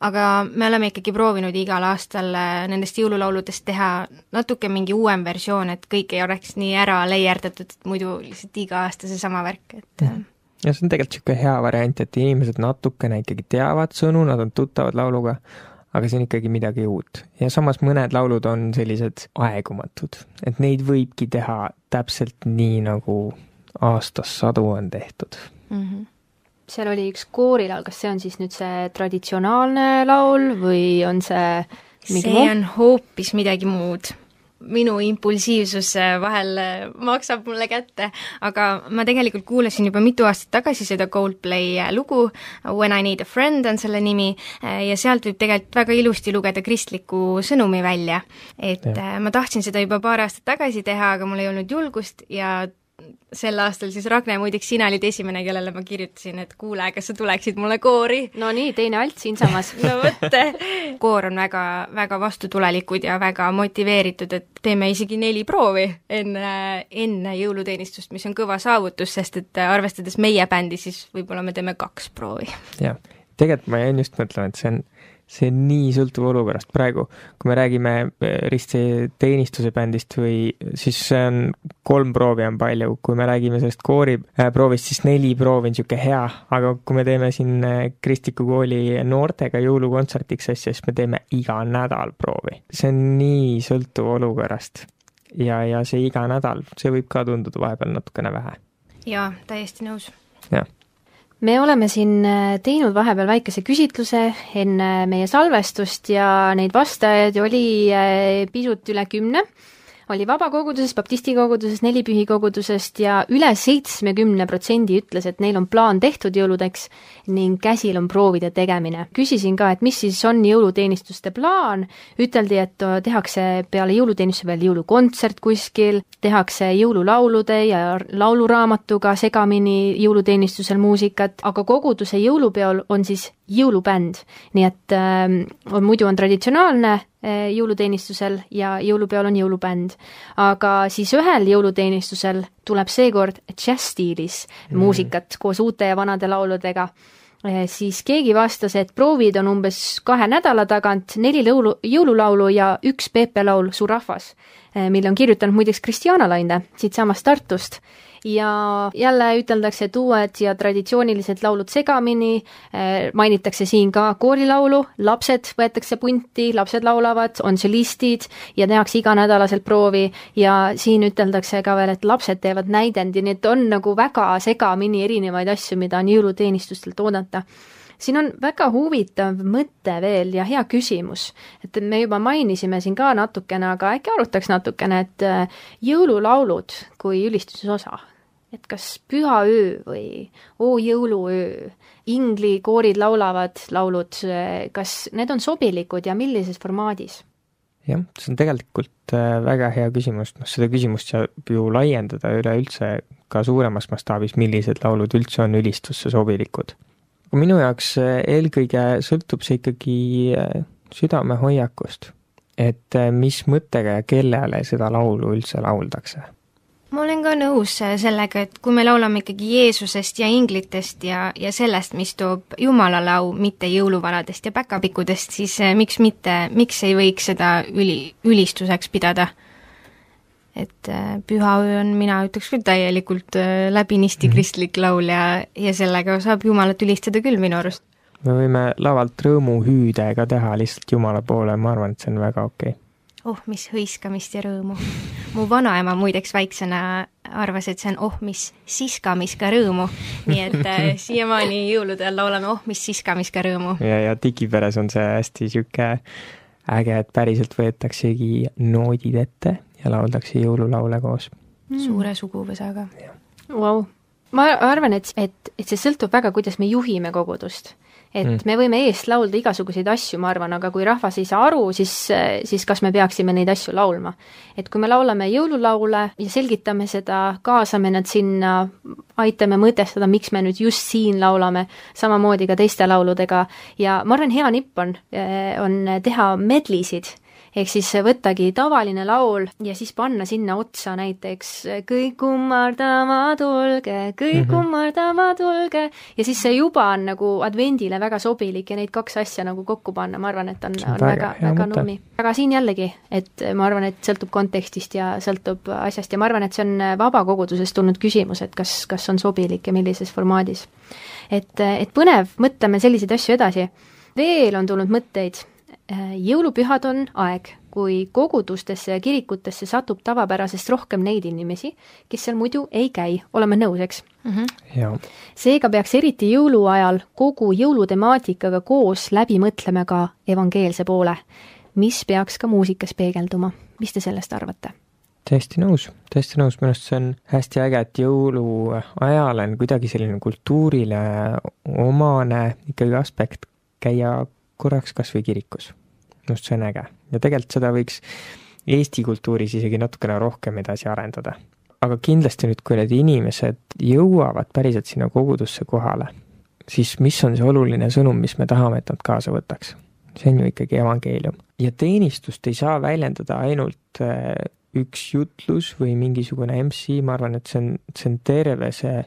aga me oleme ikkagi proovinud igal aastal äh, nendest jõululauludest teha natuke mingi uuem versioon, et kõik ei oleks nii ära leierdatud, et muidu lihtsalt iga aasta seesama värk, et äh. ja see on tegelikult niisugune hea variant, et inimesed natukene ikkagi teavad sõnu, nad on tuttavad lauluga, aga see on ikkagi midagi uut. ja samas mõned laulud on sellised aegumatud, et neid võibki teha täpselt nii, nagu aastas sadu on tehtud mm. -hmm seal oli üks koorilaul, kas see on siis nüüd see traditsionaalne laul või on see see muu? on hoopis midagi muud. Minu impulsiivsus vahel maksab mulle kätte, aga ma tegelikult kuulasin juba mitu aastat tagasi seda Coldplay lugu, When I need a friend on selle nimi, ja sealt võib tegelikult väga ilusti lugeda kristliku sõnumi välja. et ja. ma tahtsin seda juba paar aastat tagasi teha, aga mul ei olnud julgust ja sel aastal siis Ragne, muideks sina olid esimene, kellele ma kirjutasin, et kuule, kas sa tuleksid mulle koori? no nii, teine alt siinsamas no vot, koor on väga, väga vastutulelikud ja väga motiveeritud, et teeme isegi neli proovi enne, enne jõuluteenistust, mis on kõva saavutus, sest et arvestades meie bändi, siis võib-olla me teeme kaks proovi. jah, tegelikult ma jäin just mõtlema, et see on see nii sõltub olukorrast, praegu kui me räägime eh, ristteenistuse bändist või siis see on kolm proovi on palju, kui me räägime sellest kooriproovist, siis neli proovi on niisugune hea, aga kui me teeme siin eh, kristliku kooli noortega jõulukontsertiks asja, siis me teeme iga nädal proovi. see on nii sõltuv olukorrast. ja, ja see iga nädal, see võib ka tunduda vahepeal natukene vähe. jaa, täiesti nõus. jah me oleme siin äh, teinud vahepeal väikese küsitluse enne meie salvestust ja neid vastajaid oli äh, pisut üle kümne oli vabakogudusest, baptisti kogudusest, nelipühi kogudusest ja üle seitsmekümne protsendi ütles, et neil on plaan tehtud jõuludeks ning käsil on proovide tegemine. küsisin ka, et mis siis on jõuluteenistuste plaan, üteldi, et tehakse peale jõuluteenistuse veel jõulukontsert kuskil, tehakse jõululaulude ja lauluraamatuga segamini jõuluteenistusel muusikat, aga koguduse jõulupeol on siis jõulubänd. nii et äh, on, muidu on traditsionaalne äh, jõuluteenistusel ja jõulupeol on jõulubänd. aga siis ühel jõuluteenistusel tuleb seekord džässstiilis mm. muusikat koos uute ja vanade lauludega äh,, siis keegi vastas, et proovid on umbes kahe nädala tagant neli lõulu, jõululaulu ja üks Peepe laul Su rahvas, äh, mille on kirjutanud muideks Kristjana Laine siitsamast Tartust ja jälle üteldakse, et uued ja traditsioonilised laulud segamini, eh, mainitakse siin ka koorilaulu, lapsed võetakse punti, lapsed laulavad, on solistid ja tehakse iganädalaselt proovi. Ja siin üteldakse ka veel, et lapsed teevad näidendi, nii et on nagu väga segamini erinevaid asju, mida on jõuluteenistustelt oodata. Siin on väga huvitav mõte veel ja hea küsimus, et me juba mainisime siin ka natukene, aga äkki arutaks natukene, et eh, jõululaulud kui ülistuse osa, et kas Püha öö või Oo jõuluöö, inglikoolid laulavad laulud, kas need on sobilikud ja millises formaadis? jah, see on tegelikult äh, väga hea küsimus, noh seda küsimust saab ju laiendada üleüldse ka suuremas mastaabis, millised laulud üldse on ülistusse sobilikud. minu jaoks äh, eelkõige sõltub see ikkagi äh, südamehoiakust, et mis mõttega ja kellele seda laulu üldse lauldakse ma olen ka nõus sellega, et kui me laulame ikkagi Jeesusest ja inglitest ja, ja sellest, mis toob Jumalale au, mitte jõuluvanadest ja päkapikkudest, siis eh, miks mitte, miks ei võiks seda üli, ülistuseks pidada? et eh, Püha öö on, mina ütleks küll täielikult läbinisti mhm. kristlik laul ja, ja sellega saab Jumalat ülistada küll minu arust. me võime lavalt rõõmuhüüde ka teha lihtsalt Jumala poole, ma arvan, et see on väga okei okay oh mis hõiskamist ja rõõmu. mu vanaema muideks väiksena arvas, et see on oh mis siskamist ka rõõmu. nii et äh, siiamaani jõulude ajal laulame oh mis siskamist ka rõõmu. ja, ja digiperes on see hästi niisugune äge, et päriselt võetaksegi noodid ette ja lauldakse jõululaule koos mm.. suure suguvõsaga. Vau, ma arvan, et, et, et see sõltub väga, kuidas me juhime kogudust et mm. me võime eest laulda igasuguseid asju, ma arvan, aga kui rahvas ei saa aru, siis, siis kas me peaksime neid asju laulma. et kui me laulame jõululaule ja selgitame seda, kaasame nad sinna, aitame mõtestada, miks me nüüd just siin laulame, samamoodi ka teiste lauludega ja ma arvan, hea nipp on, on teha medlisid ehk siis võttagi tavaline laul ja siis panna sinna otsa näiteks kõik kummardama tulge, kõik mm -hmm. kummardama tulge ja siis see juba on nagu advendile väga sobilik ja neid kaks asja nagu kokku panna, ma arvan, et on, on väga, väga nummi. aga siin jällegi, et ma arvan, et sõltub kontekstist ja sõltub asjast ja ma arvan, et see on vabakogudusest tulnud küsimus, et kas, kas on sobilik ja millises formaadis. et, et põnev, mõtleme selliseid asju edasi. veel on tulnud mõtteid jõulupühad on aeg, kui kogudustesse ja kirikutesse satub tavapärasest rohkem neid inimesi, kes seal muidu ei käi, oleme nõus, eks mm? -hmm. seega peaks eriti jõuluajal kogu jõulutemaatikaga koos läbi mõtlema ka evangeelse poole, mis peaks ka muusikas peegelduma. mis te sellest arvate? täiesti nõus, täiesti nõus, minu arust see on hästi äge, et jõuluajal on kuidagi selline kultuurile omane ikkagi aspekt käia korraks kas või kirikus. minu arust see on äge ja tegelikult seda võiks Eesti kultuuris isegi natukene rohkem edasi arendada. aga kindlasti nüüd, kui need inimesed jõuavad päriselt sinna kogudusse kohale, siis mis on see oluline sõnum, mis me tahame, et nad kaasa võtaks? see on ju ikkagi evangeelium. ja teenistust ei saa väljendada ainult äh, üks jutlus või mingisugune MC, ma arvan, et see on, see on terve see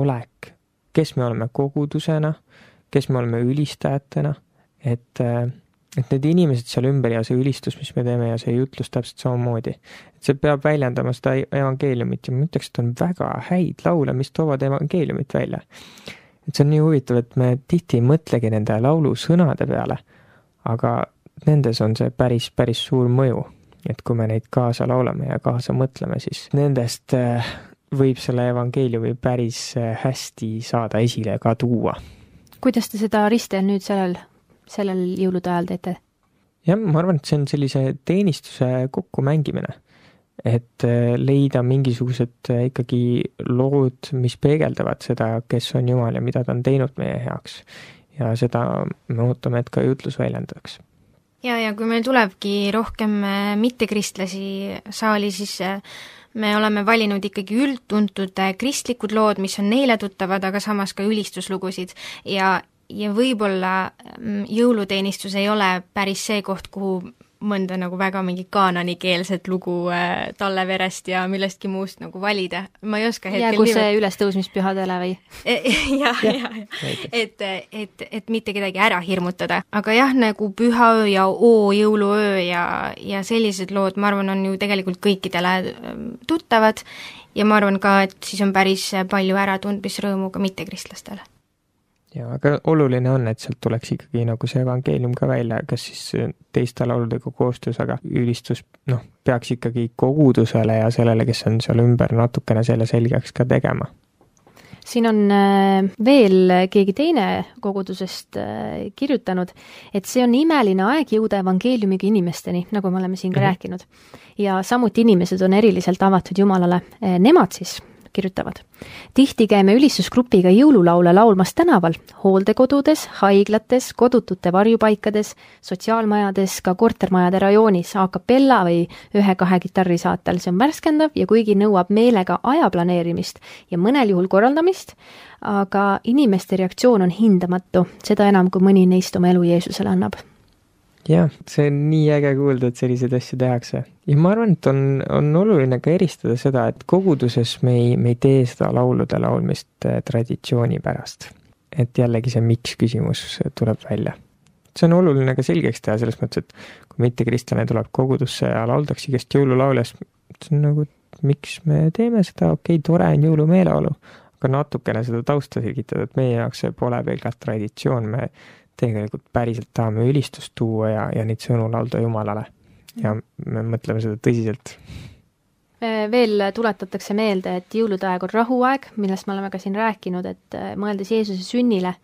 olek, kes me oleme kogudusena, kes me oleme ülistajatena et, äh, et need inimesed seal ümber ja see ülistus, mis me teeme ja see jutlus täpselt samamoodi. et see peab väljendama seda evangeeliumit ja ma ütleks, et on väga häid laule, mis toovad evangeeliumit välja. et see on nii huvitav, et me tihti ei mõtlegi nende laulusõnade peale, aga nendes on see päris, päris suur mõju. et kui me neid kaasa laulame ja kaasa mõtleme, siis nendest äh, võib selle evangeeliumi päris äh, hästi saada esile ka tuua. kuidas te seda Ristel nüüd sellel sellel jõulude ajal teete? jah, ma arvan, et see on sellise teenistuse kokkumängimine. et äh, leida mingisugused äh, ikkagi lood, mis peegeldavad seda, kes on Jumal ja mida ta on teinud meie heaks. ja seda me ootame, et ka jutlus väljendaks ja, ja kui meil tulebki rohkem äh, mittekristlasi saali, siis me oleme valinud ikkagi üldtuntud kristlikud lood, mis on neile tuttavad, aga samas ka ülistuslugusid ja ja võib-olla mm, jõuluteenistus ei ole päris see koht, kuhu mõnda nagu väga mingi kaanonikeelset lugu äh, Talle verest ja millestki muust nagu valida, ma ei oska hetkel jäägu see ülestõusmispühadele või? jah, jah, jah, et, et, et mitte kedagi ära hirmutada, aga jah, nagu Pühaöö ja Oo jõuluöö ja, ja sellised lood, ma arvan, on ju tegelikult kõikidele ähm, tuttavad. Ja ma arvan ka, et siis on päris palju äratundmisrõõmu ka mittekristlastele jaa, aga oluline on, et sealt tuleks ikkagi nagu see evangeelium ka välja, kas siis teiste lauludega koostöös, aga ülistus noh, peaks ikkagi kogudusele ja sellele, kes on seal ümber, natukene selle selgeks ka tegema. siin on äh, veel keegi teine kogudusest äh, kirjutanud, et see on imeline aeg jõuda evangeeliumiga inimesteni, nagu me oleme siin ka mm -hmm. rääkinud. ja samuti inimesed on eriliselt avatud Jumalale, äh, nemad siis kirjutavad. tihti käime ülistusgrupiga jõululaule laulmas tänaval, hooldekodudes, haiglates, kodutute varjupaikades, sotsiaalmajades, ka kortermajade rajoonis a capella või ühe-kahe kitarri saatel. see on värskendav ja kuigi nõuab meelega aja planeerimist ja mõnel juhul korraldamist, aga inimeste reaktsioon on hindamatu, seda enam, kui mõni neist oma elu Jeesusele annab jah, see on nii äge kuulda, et selliseid asju tehakse. ja ma arvan, et on, on oluline ka eristada seda, et koguduses me ei, me ei tee seda laulude laulmist äh, traditsiooni pärast. et jällegi see miks küsimus tuleb välja. see on oluline ka selgeks teha selles mõttes, et kui mittekristlane tuleb kogudusse ja lauldakse igast jõululaule, siis see on nagu, et miks me teeme seda, okei okay,, tore on jõulumeeleolu, aga natukene seda tausta selgitada, et meie jaoks see pole pelgalt traditsioon, me tegelikult päriselt tahame ülistust tuua ja, ja neid sõnu laulda Jumalale. ja me mõtleme seda tõsiselt. veel tuletatakse meelde, et jõulude aeg on rahuaeg, millest me oleme ka siin rääkinud, et mõeldes Jeesuse sünnile,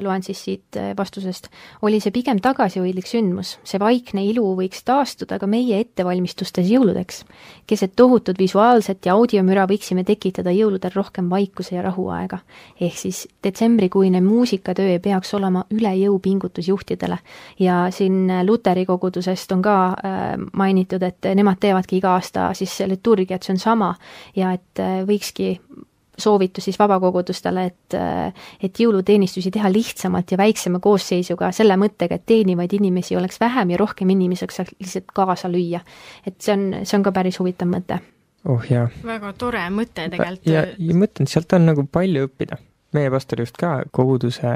loen siis siit eh, vastusest, oli see pigem tagasihoidlik sündmus. see vaikne ilu võiks taastuda ka meie ettevalmistustes jõuludeks. keset tohutut visuaalset ja audiomüra võiksime tekitada jõuludel rohkem vaikuse ja rahuaega. ehk siis detsembrikuine muusikatöö ei peaks olema üle jõu pingutus juhtidele. ja siin Luteri kogudusest on ka äh, mainitud, et nemad teevadki iga aasta siis liturgiat, see on sama, ja et äh, võikski soovitus siis vabakogudustele, et, et jõuluteenistusi teha lihtsamalt ja väiksema koosseisuga, selle mõttega, et teenivaid inimesi oleks vähem ja rohkem inimesi saaks lihtsalt kaasa lüüa. et see on, see on ka päris huvitav mõte. oh jaa. väga tore mõte tegelikult. ja, ja ma ütlen, sealt on nagu palju õppida. meie pastor just ka koguduse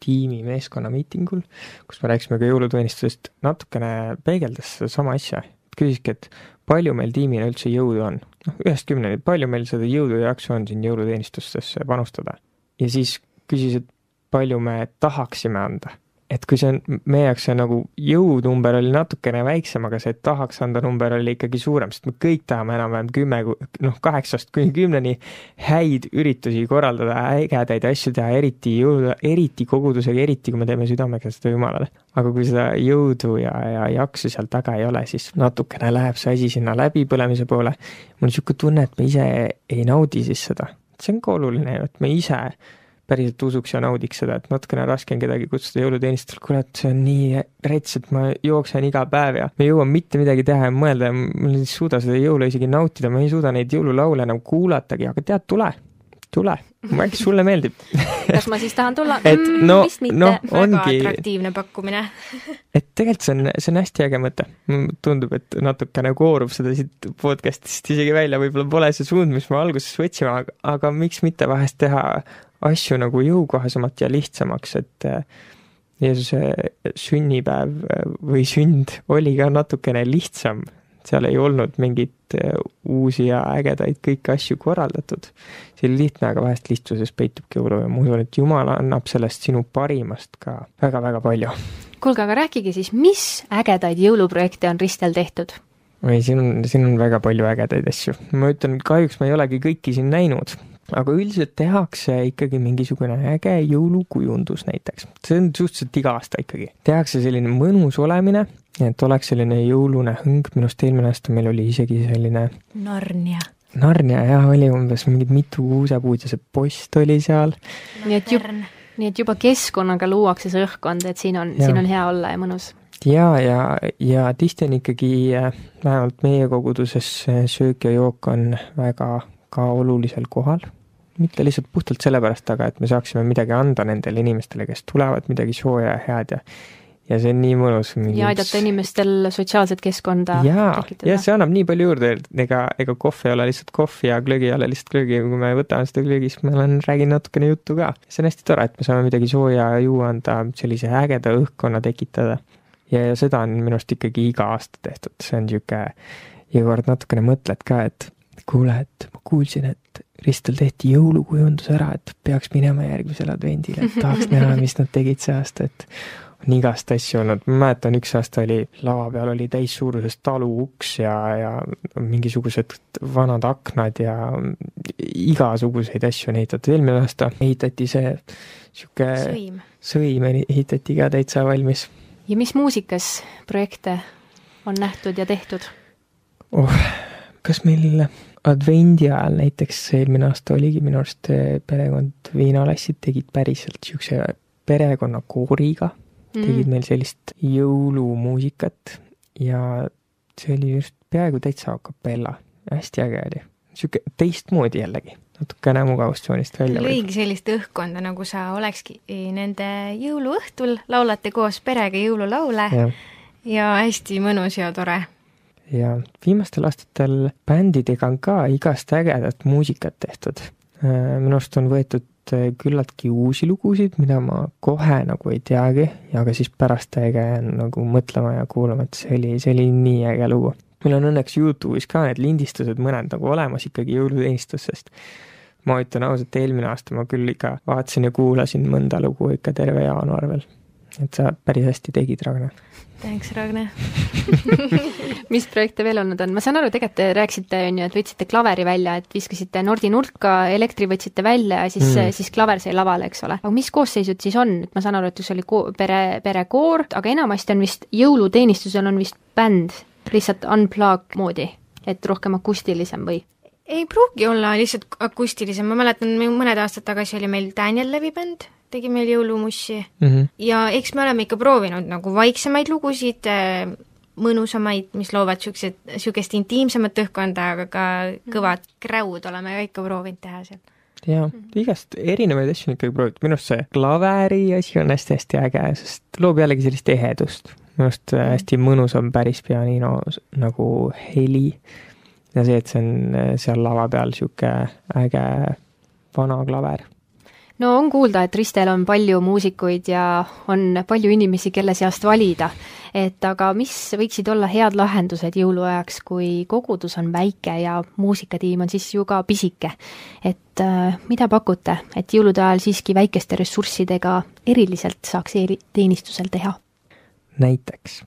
tiimi meeskonna miitingul, kus me rääkisime ka jõuluteenistusest, natukene peegeldas sedasama asja, küsiski, et palju meil tiimina üldse jõudu on? noh, ühest kümneni, palju meil seda jõudu ja jaksu on siin jõuluteenistustesse panustada? ja siis küsis, et palju me tahaksime anda et kui see on, meie jaoks see nagu jõunumber oli natukene väiksem, aga see tahaks anda number oli ikkagi suurem, sest me kõik tahame enam-vähem kümme, noh, kaheksast kuni kümneni häid üritusi korraldada, ägedaid asju teha, eriti jõudu, eriti kogudusega, eriti kui me teeme südamega seda Jumalale. aga kui seda jõudu ja, ja jaksu seal taga ei ole, siis natukene läheb see asi sinna läbipõlemise poole. mul on niisugune tunne, et me ise ei naudi siis seda. see on ka oluline et me ise päriselt usuks ja naudiks seda, et natukene raske on kedagi kutsuda jõuluteenistusele, kurat, see on nii rets, et ma jooksen iga päev ja ma ei jõua mitte midagi teha ja mõelda ja ma ei suuda seda jõulu isegi nautida, ma ei suuda neid jõululaule enam kuulatagi, aga tead, tule, tule, äkki sulle meeldib kas ma siis tahan tulla? et mm, no, noh, ongi. atraktiivne pakkumine et tegelikult see on, see on hästi äge mõte. tundub, et natukene koorub seda siit podcast'ist isegi välja, võib-olla pole see suund, mis me alguses võtsime, aga, aga miks mitte vahest teha asju nagu jõukohasemalt ja lihtsamaks, et äh, Jeesuse sünnipäev äh, või sünd oli ka natukene lihtsam, seal ei olnud mingeid äh, uusi ja ägedaid kõiki asju korraldatud. see oli lihtne, aga vahest lihtsuses peitubki jõulu ja ma usun, et Jumal annab sellest sinu parimast ka väga-väga palju. kuulge, aga rääkige siis, mis ägedaid jõuluprojekte on Ristel tehtud? ei, siin on, siin on väga palju ägedaid asju. ma ütlen, kahjuks ma ei olegi kõiki siin näinud aga üldiselt tehakse ikkagi mingisugune äge jõulukujundus näiteks. see on suhteliselt iga aasta ikkagi. tehakse selline mõnus olemine, et oleks selline jõulune hõng, minu arust eelmine aasta meil oli isegi selline Narnia. Narnia jah, oli umbes mingid mitu kuusepuud ja see post oli seal. nii et juba, nii et juba keskkonnaga luuakse see õhkkond, et siin on, siin on hea olla ja mõnus ja, ja, ja tihti on ikkagi äh, vähemalt meie koguduses söök ja jook on väga ka olulisel kohal, mitte lihtsalt puhtalt sellepärast, aga et me saaksime midagi anda nendele inimestele, kes tulevad, midagi sooja ja head ja ja see on nii mõnus. ja aidata inimestel sotsiaalset keskkonda jaa, ja see annab nii palju juurde, ega, ega kohv ei ole lihtsalt kohv ja glögi ei ole lihtsalt glögi, kui me võtame seda glögi, siis ma olen, räägin natukene juttu ka. see on hästi tore, et me saame midagi sooja juua anda, sellise ägeda õhkkonna tekitada. ja, ja seda on minu arust ikkagi iga aasta tehtud, see on niisugune, iga kord natukene mõtled ka, et kuule, et ma kuulsin, et Ristel tehti jõulukujundus ära, et peaks minema järgmisele advendile, et tahaks näha, mis nad tegid see aasta, et on igast asju olnud, ma mäletan, üks aasta oli, lava peal oli täissuuruses taluuks ja, ja mingisugused vanad aknad ja igasuguseid asju on ehitatud, eelmine aasta ehitati see sihuke sõim, sõim ehitati ka täitsa valmis. ja mis muusikas projekte on nähtud ja tehtud? oh, kas meil advendi ajal näiteks eelmine aasta oligi minu arust eh, perekond Viinalassid tegid päriselt niisuguse perekonnakooriga mm., tegid meil sellist jõulumuusikat ja see oli just peaaegu täitsa a capella, hästi äge oli. niisugune teistmoodi jällegi, natukene mugavustsoonist välja. lõigi sellist õhkkonda, nagu sa olekski nende jõuluõhtul, laulate koos perega jõululaule ja, ja hästi mõnus ja tore ja viimastel aastatel bändidega on ka igast ägedat muusikat tehtud. Äh, minu arust on võetud äh, küllaltki uusi lugusid, mida ma kohe nagu ei teagi, aga siis pärast äge on nagu mõtlema ja kuulama, et see oli, see oli nii äge lugu. meil on õnneks Youtube'is ka need lindistused mõned nagu olemas ikkagi jõuluteenistusest. ma ütlen ausalt, eelmine aasta ma küll ikka vaatasin ja kuulasin mõnda lugu ikka terve jaanuar veel. Et sa päris hästi tegid, Ragne. Thanks, Ragne mis projekte veel olnud on, ma saan aru, tegelikult te rääkisite, on ju, et võtsite klaveri välja, et viskasite Nordi nurka, elektri võtsite välja ja siis mm., siis klaver sai lavale, eks ole. aga mis koosseisud siis on, et ma saan aru, et see oli ko-, pere, perekoor, aga enamasti on vist jõuluteenistusel on vist bänd, lihtsalt unplug moodi, et rohkem akustilisem või? ei pruugi olla lihtsalt akustilisem, ma mäletan, mõned aastad tagasi oli meil Daniel Levi bänd, tegi meil jõulumussi mm -hmm. ja eks me oleme ikka proovinud nagu vaiksemaid lugusid, mõnusamaid, mis loovad niisugused, niisugust intiimsemat õhkkonda, aga ka kõvad kräud oleme ka ikka proovinud teha seal. jaa, igast erinevaid asju on ikkagi proovitud, minu arust see klaveri asi on hästi-hästi äge, sest loob jällegi sellist ehedust. minu arust äh, hästi mõnus on päris pianino nagu heli. Ja see, et see on äh, seal lava peal niisugune äge vana klaver no on kuulda, et Ristel on palju muusikuid ja on palju inimesi, kelle seast valida. et aga mis võiksid olla head lahendused jõuluajaks, kui kogudus on väike ja muusikatiim on siis ju ka pisike? et äh, mida pakute, et jõulude ajal siiski väikeste ressurssidega eriliselt saaks e-teenistusel teha? näiteks,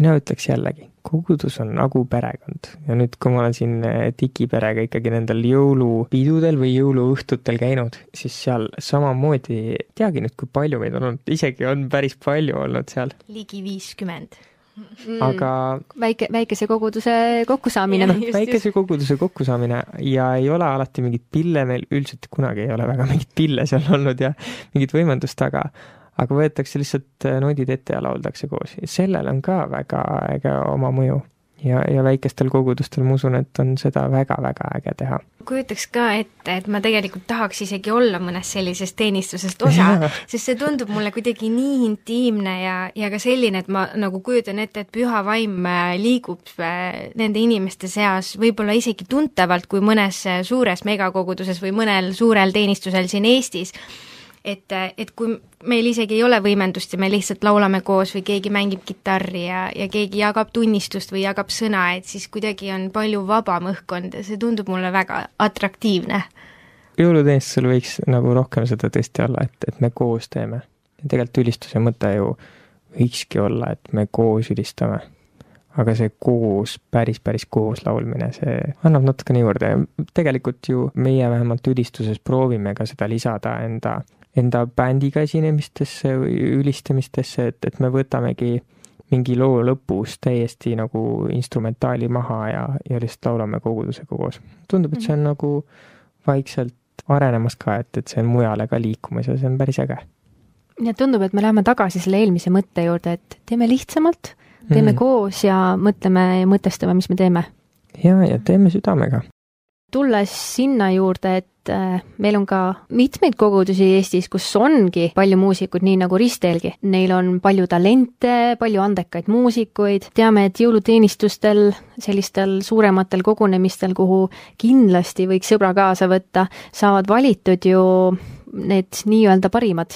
mina ütleks jällegi, kogudus on nagu perekond ja nüüd, kui ma olen siin digiperega eh, ikkagi nendel jõulupidudel või jõuluõhtutel käinud, siis seal samamoodi, ei teagi nüüd, kui palju meid on olnud, isegi on päris palju olnud seal. ligi viiskümmend mm, aga väike, väikese koguduse kokkusaamine. väikese koguduse kokkusaamine ja ei ole alati mingeid pille, meil üldiselt kunagi ei ole väga mingeid pille seal olnud ja mingit võimendust, aga aga võetakse lihtsalt äh, nodid ette ja lauldakse koos. sellel on ka väga äge oma mõju. ja, ja väikestel kogudustel ma usun, et on seda väga-väga äge teha. kujutaks ka ette, et ma tegelikult tahaks isegi olla mõnest sellisest teenistusest osa, sest see tundub mulle kuidagi nii intiimne ja, ja ka selline, et ma nagu kujutan ette, et püha vaim äh, liigub äh, nende inimeste seas võib-olla isegi tuntavalt kui mõnes suures megakoguduses või mõnel suurel teenistusel siin Eestis et, et kui meil isegi ei ole võimendust ja me lihtsalt laulame koos või keegi mängib kitarri ja, ja keegi jagab tunnistust või jagab sõna, et siis kuidagi on palju vabam õhkkond ja see tundub mulle väga atraktiivne. jõuluteenistusel võiks nagu rohkem seda tõesti olla, et, et me koos teeme. tegelikult ülistuse mõte ju võikski olla, et me koos ülistame aga see koos, päris, päris koos laulmine, see annab natukene juurde ja tegelikult ju meie vähemalt ülistuses proovime ka seda lisada enda enda bändiga esinemistesse või ülistamistesse, et, et me võtamegi mingi loo lõpus täiesti nagu instrumentaali maha ja, ja lihtsalt laulame kogudusega koos. tundub, et see on nagu vaikselt arenemas ka, et, et see on mujale ka liikumas ja see on päris äge. ja tundub, et me läheme tagasi selle eelmise mõtte juurde, et teeme lihtsamalt, teeme mm. koos ja mõtleme ja mõtestame, mis me teeme. ja, ja teeme südamega tulles sinna juurde, et äh, meil on ka mitmeid kogudusi Eestis, kus ongi palju muusikuid, nii nagu Risteelgi. Neil on palju talente, palju andekaid muusikuid, teame, et jõuluteenistustel, sellistel suurematel kogunemistel, kuhu kindlasti võiks sõbra kaasa võtta, saavad valitud ju need nii-öelda parimad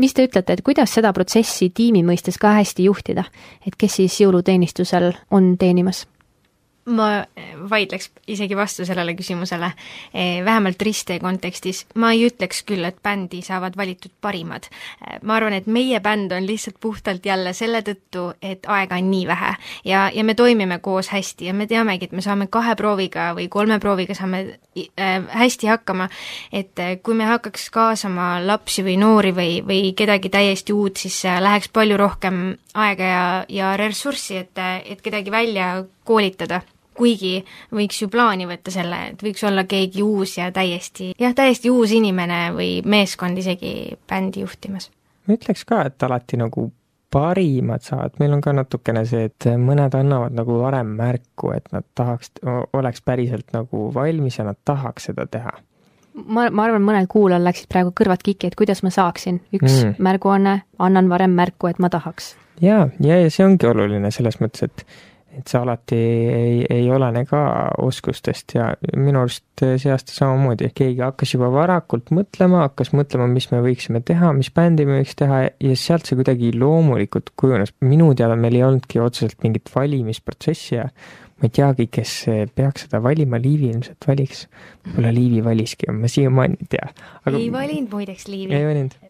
mis te ütlete, et kuidas seda protsessi tiimi mõistes ka hästi juhtida, et kes siis jõuluteenistusel on teenimas? Ma vaidleks isegi vastu sellele küsimusele, eh, vähemalt Riste kontekstis. ma ei ütleks küll, et bändi saavad valitud parimad. Eh, ma arvan, et meie bänd on lihtsalt puhtalt jälle selle tõttu, et aega on nii vähe ja, ja me toimime koos hästi ja me teamegi, et me saame kahe prooviga või kolme prooviga saame äh, hästi hakkama, et kui me hakkaks kaasama lapsi või noori või, või kedagi täiesti uut, siis läheks palju rohkem aega ja, ja ressurssi, et, et kedagi välja koolitada kuigi võiks ju plaani võtta selle, et võiks olla keegi uus ja täiesti, jah, täiesti uus inimene või meeskond isegi bändi juhtimas. ma ütleks ka, et alati nagu parimad saavad, meil on ka natukene see, et mõned annavad nagu varem märku, et nad tahaks, oleks päriselt nagu valmis ja nad tahaks seda teha. ma, ma arvan, mõnel kuulajal läksid praegu kõrvad kikki, et kuidas ma saaksin, üks mm. märguanne, annan varem märku, et ma tahaks. jaa, ja, ja see ongi oluline selles mõttes, et et see alati ei, ei olene ka oskustest ja minu arust see aasta samamoodi, keegi hakkas juba varakult mõtlema, hakkas mõtlema, mis me võiksime teha, mis bändi me võiks teha ja sealt see kuidagi loomulikult kujunes. minu teada meil ei olnudki otseselt mingit valimisprotsessi ja ma ei teagi, kes peaks seda valima, Liivi ilmselt valiks. võib-olla Liivi valiski, ma siiamaani ei tea. ei valinud muideks Liivi.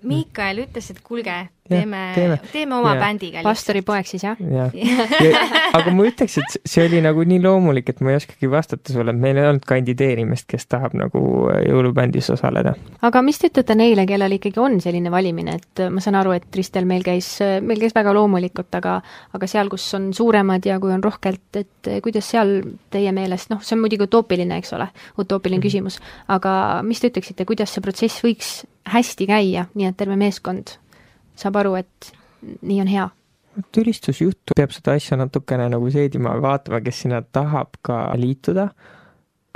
Miikael ütles, et kuulge, teeme, teeme, teeme oma ja. bändiga. pastori poeg siis, jah? jah ja, aga ma ütleks, et see oli nagu nii loomulik, et ma ei oskagi vastata sulle, et meil ei olnud kandideerimist, kes tahab nagu jõulubändis osaleda. aga mis te ütlete neile, kellel ikkagi on selline valimine, et ma saan aru, et Ristel meil käis, meil käis väga loomulikult, aga aga seal, kus on suuremad ja kui on rohkelt, et kuidas seal teie meelest, noh, see on muidugi utoopiline, eks ole, utoopiline mm -hmm. küsimus, aga mis te ütleksite, kuidas see protsess võiks hästi käia, nii et terve meeskond saab aru, et nii on hea. Vot ülistusjutt peab seda asja natukene nagu seedima, vaatama, kes sinna tahab ka liituda,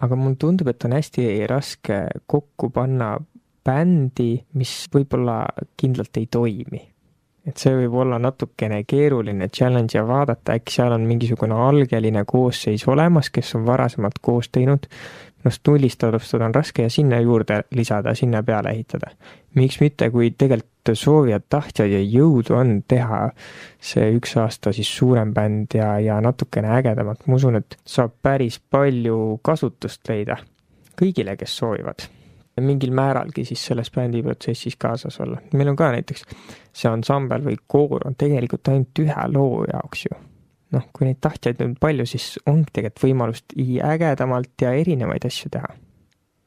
aga mulle tundub, et on hästi raske kokku panna bändi, mis võib-olla kindlalt ei toimi. et see võib olla natukene keeruline challenge ja vaadata, äkki seal on mingisugune algeline koosseis olemas, kes on varasemalt koos teinud, minust nullist alustada on raske ja sinna juurde lisada, sinna peale ehitada. miks mitte, kui tegelikult soovijad, tahtjad ja jõudu on teha see üks aasta siis suurem bänd ja, ja natukene ägedamalt, ma usun, et saab päris palju kasutust leida kõigile, kes soovivad mingil määralgi siis selles bändiprotsessis kaasas olla. meil on ka näiteks see ansambel või koor on tegelikult ainult ühe loo jaoks ju noh, kui neid tahtjaid on palju, siis ongi tegelikult võimalust ägedamalt ja erinevaid asju teha.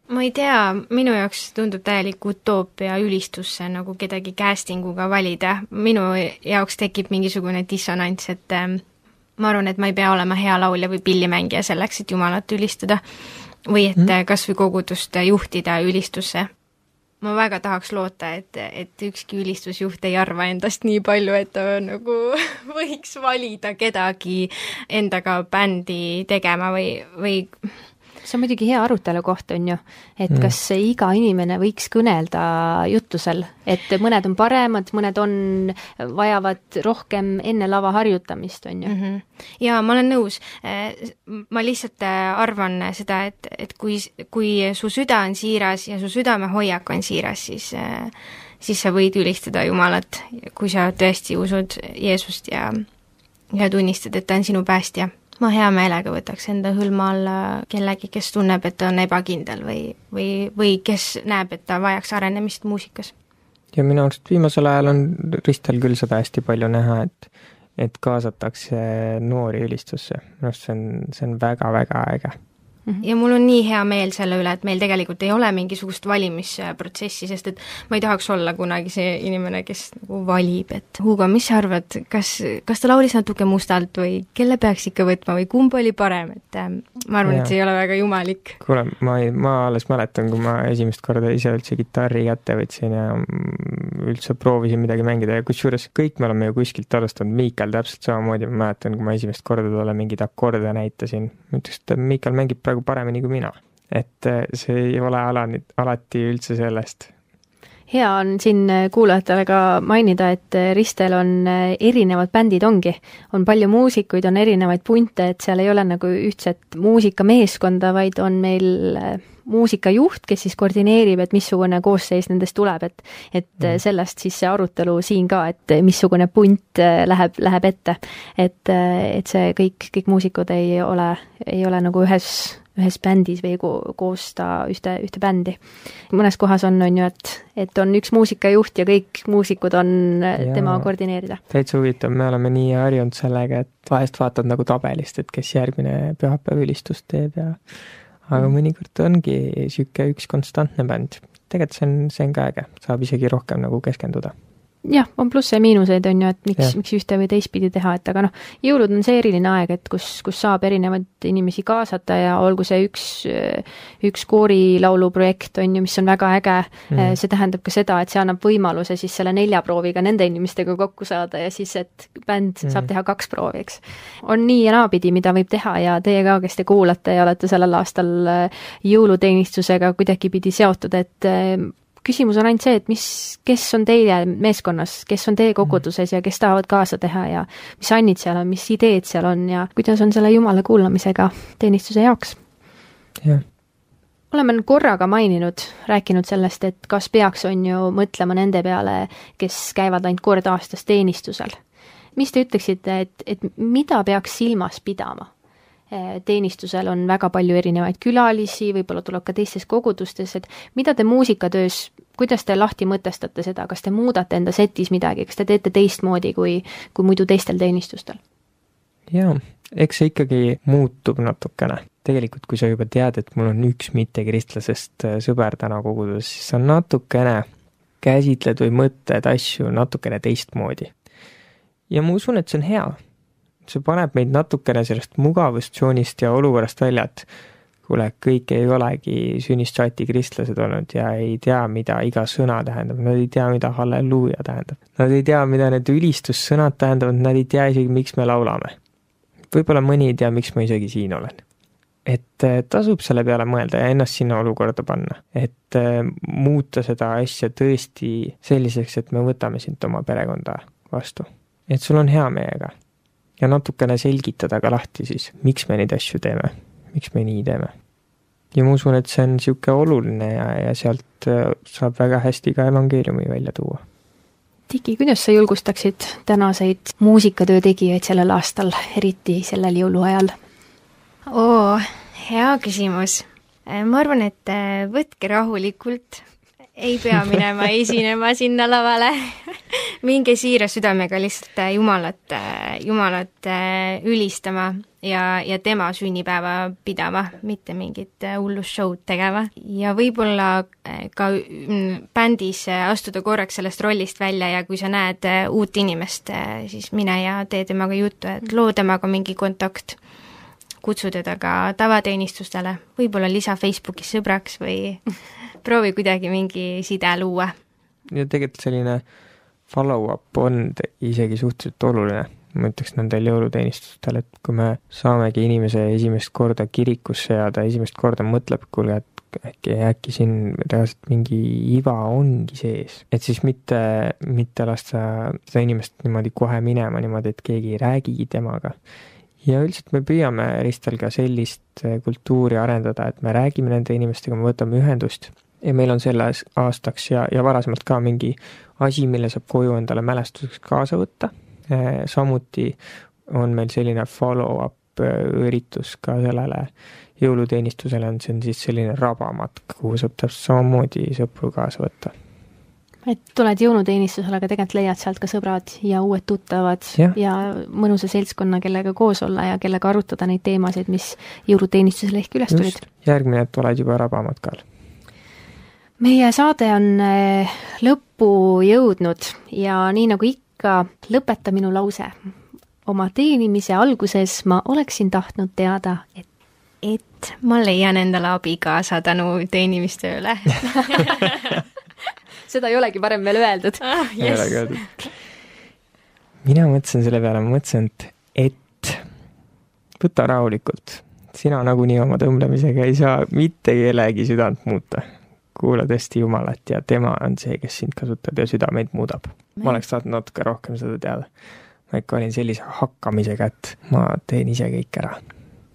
ma ei tea, minu jaoks tundub täielik utoopia ülistusse nagu kedagi casting uga valida, minu jaoks tekib mingisugune dissonants, et ähm, ma arvan, et ma ei pea olema hea laulja või pillimängija selleks, et Jumalat ülistada või et mm. kas või kogudust juhtida ülistusse ma väga tahaks loota, et, et ükski ülistusjuht ei arva endast nii palju, et ta nagu võiks valida kedagi endaga bändi tegema või, või see on muidugi hea arutelu koht, on ju, et mm. kas iga inimene võiks kõnelda jutlusel, et mõned on paremad, mõned on, vajavad rohkem enne lava harjutamist, on ju mm. -hmm. jaa, ma olen nõus. Äh, ma lihtsalt äh, arvan seda, et, et kui, kui su süda on siiras ja su südamehoiak on siiras, siis äh, siis sa võid ülistada Jumalat, kui sa tõesti usud Jeesust ja ja tunnistad, et ta on sinu päästja ma hea meelega võtaks enda hõlma alla kellegi, kes tunneb, et ta on ebakindel või, või, või kes näeb, et ta vajaks arenemist muusikas. ja minu arust viimasel ajal on Ristel küll seda hästi palju näha, et et kaasatakse noori ülistusse, minu arust see on, see on väga-väga äge. Ja mul on nii hea meel selle üle, et meil tegelikult ei ole mingisugust valimisprotsessi, sest et ma ei tahaks olla kunagi see inimene, kes nagu valib, et Hugo, mis sa arvad, kas, kas ta laulis natuke mustalt või kelle peaks ikka võtma või kumb oli parem, et äh, ma arvan, et see ei ole väga jumalik. kuule, ma ei, ma alles mäletan, kui ma esimest korda ise üldse kitarri kätte võtsin ja üldse proovisin midagi mängida ja kusjuures kõik me oleme ju kuskilt alustanud, Miikal täpselt samamoodi, ma mäletan, kui ma esimest korda talle mingeid akorde näitasin, ma ütleks, et Miikal mängib praegu paremini kui mina. et äh, see ei ole alani, alati üldse sellest. hea on siin äh, kuulajatele ka mainida, et äh, Ristel on erinevad bändid ongi, on palju muusikuid, on erinevaid punte, et seal ei ole nagu ühtset muusikameeskonda, vaid on meil muusikajuht, kes siis koordineerib, et missugune koosseis nendest tuleb, et et mm. sellest siis see arutelu siin ka, et missugune punt läheb, läheb ette. et, et see kõik, kõik muusikud ei ole, ei ole nagu ühes ühes bändis või ko-, koosta ühte, ühte bändi. mõnes kohas on, on ju, et, et on üks muusikajuht ja kõik muusikud on ja, tema koordineerida. täitsa huvitav, me oleme nii harjunud sellega, et vahest vaatad nagu tabelist, et kes järgmine pühapäev ülistust teeb ja aga mm. mõnikord ongi niisugune üks konstantne bänd. tegelikult see on, see on ka äge, saab isegi rohkem nagu keskenduda jah, on plusse ja miinuseid, on ju, et miks, miks ühte või teistpidi teha, et aga noh, jõulud on see eriline aeg, et kus, kus saab erinevaid inimesi kaasata ja olgu see üks, üks koorilauluprojekt, on ju, mis on väga äge mm., see tähendab ka seda, et see annab võimaluse siis selle nelja prooviga nende inimestega kokku saada ja siis, et bänd mm. saab teha kaks proovi, eks. on nii ja naapidi, mida võib teha ja teie ka, kes te kuulate ja olete sellel aastal jõuluteenistusega kuidagipidi seotud, et küsimus on ainult see, et mis, kes on teie meeskonnas, kes on teie koguduses ja kes tahavad kaasa teha ja mis annid seal on, mis ideed seal on ja kuidas on selle Jumala kuulamisega teenistuse jaoks? jah oleme korraga maininud, rääkinud sellest, et kas peaks, on ju, mõtlema nende peale, kes käivad ainult kord aastas teenistusel. mis te ütleksite, et, et mida peaks silmas pidama? Teenistusel on väga palju erinevaid külalisi, võib-olla tuleb ka teistes kogudustes, et mida te muusikatöös, kuidas te lahti mõtestate seda, kas te muudate enda setis midagi, kas te teete teistmoodi kui, kui muidu teistel teenistustel? jaa, eks see ikkagi muutub natukene. tegelikult, kui sa juba tead, et mul on üks mittekristlasest äh, sõber täna koguduses, siis sa natukene käsitled või mõtled asju natukene teistmoodi. ja ma usun, et see on hea see paneb meid natukene sellest mugavustsoonist ja olukorrast välja, et kuule, kõik ei olegi sünnist saati kristlased olnud ja ei tea, mida iga sõna tähendab, nad ei tea, mida halleluuja tähendab. Nad ei tea, mida need ülistussõnad tähendavad, nad ei tea isegi, miks me laulame. võib-olla mõni ei tea, miks ma isegi siin olen. et eh, tasub selle peale mõelda ja ennast sinna olukorda panna, et eh, muuta seda asja tõesti selliseks, et me võtame sind oma perekonda vastu. et sul on hea meiega ja natukene selgitada ka lahti siis, miks me neid asju teeme, miks me nii teeme. ja ma usun, et see on niisugune oluline ja, ja sealt äh, saab väga hästi ka evangeeliumi välja tuua. Tiki, kuidas sa julgustaksid tänaseid muusikatöö tegijaid sellel aastal, eriti sellel jõuluajal? oo, hea küsimus. Äh, ma arvan, et äh, võtke rahulikult, ei pea minema esinema sinna lavale. Minge siira südamega lihtsalt äh, Jumalat, äh, Jumalat äh, ülistama ja, ja tema sünnipäeva pidama, mitte mingit hullu show'd tegema. ja võib-olla ka mm, bändis astuda korraks sellest rollist välja ja kui sa näed uut inimest, siis mine ja tee temaga juttu, et loo temaga mingi kontakt. Kutsu teda ka tavateenistustele, võib-olla lisa Facebookis sõbraks või proovi kuidagi mingi side luua. ja tegelikult selline follow-up on isegi suhteliselt oluline, ma ütleks nendel jõuluteenistustel, et kui me saamegi inimese esimest korda kirikusse ja ta esimest korda mõtleb, kuule, et äkki, äkki siin reaalselt mingi iva ongi sees. et siis mitte, mitte lasta seda inimest niimoodi kohe minema niimoodi, et keegi ei räägigi temaga. ja üldiselt me püüame Ristel ka sellist kultuuri arendada, et me räägime nende inimestega, me võtame ühendust ja meil on selles aastaks ja, ja varasemalt ka mingi asi, mille saab koju endale mälestuseks kaasa võtta. Eh, samuti on meil selline follow-up eh, üritus ka sellele jõuluteenistusele, on see on siis selline rabamatk, kuhu saab täpselt samamoodi sõpru kaasa võtta. et tuled jõuluteenistusele, aga tegelikult leiad sealt ka sõbrad ja uued tuttavad ja, ja mõnusa seltskonna, kellega koos olla ja kellega arutada neid teemasid, mis jõuluteenistusel ehk üles tulid. järgmine, et oled juba rabamatkal meie saade on eh, lõppu jõudnud ja nii nagu ikka, lõpeta minu lause. oma teenimise alguses ma oleksin tahtnud teada, et et ma leian endale abikaasa tänu teenimistööle seda ei olegi varem veel öeldud ah,. Yes. ei olegi öeldud. mina mõtlesin selle peale, ma mõtlesin, et, et võta rahulikult. sina nagunii oma tõmblemisega ei saa mitte kellegi südant muuta kuula tõesti Jumalat ja tema on see, kes sind kasutab ja südameid muudab. ma oleks tahtnud natuke rohkem seda teada. ma ikka olin sellise hakkamisega, et ma teen ise kõik ära.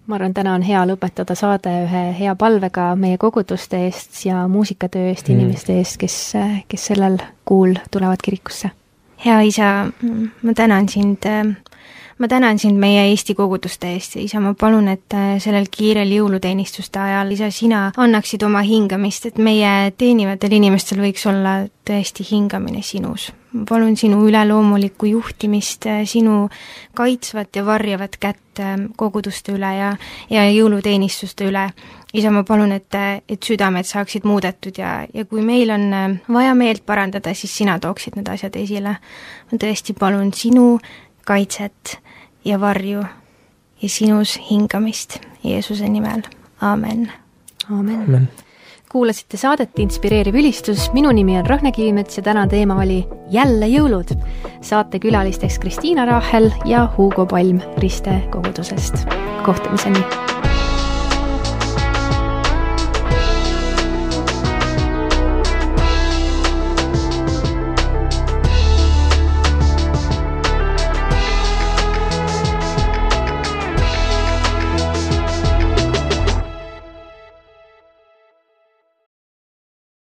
ma arvan, täna on hea lõpetada saade ühe hea palvega meie koguduste eest ja muusikatöö eest mm., inimeste eest, kes, kes sellel kuul tulevad kirikusse. hea isa, ma tänan sind äh, ma tänan sind meie Eesti koguduste eest ja isa, ma palun, et äh, sellel kiirel jõuluteenistuste ajal, isa, sina annaksid oma hingamist, et meie teenivatel inimestel võiks olla tõesti hingamine sinus. ma palun sinu üleloomulikku juhtimist, äh, sinu kaitsvat ja varjavat kätt äh, koguduste üle ja, ja jõuluteenistuste üle. isa, ma palun, et, et südamed saaksid muudetud ja, ja kui meil on vaja meelt parandada, siis sina tooksid need asjad esile. ma tõesti palun sinu kaitset ja varju ja sinus hingamist Jeesuse nimel, aamen. aamen, aamen.. kuulasite saadet Inspireeriv ülistus, minu nimi on Ragne Kivimets ja täna teema oli Jälle jõulud. saate külalisteks Kristiina Raahel ja Hugo Palm Riste kogudusest. kohtumiseni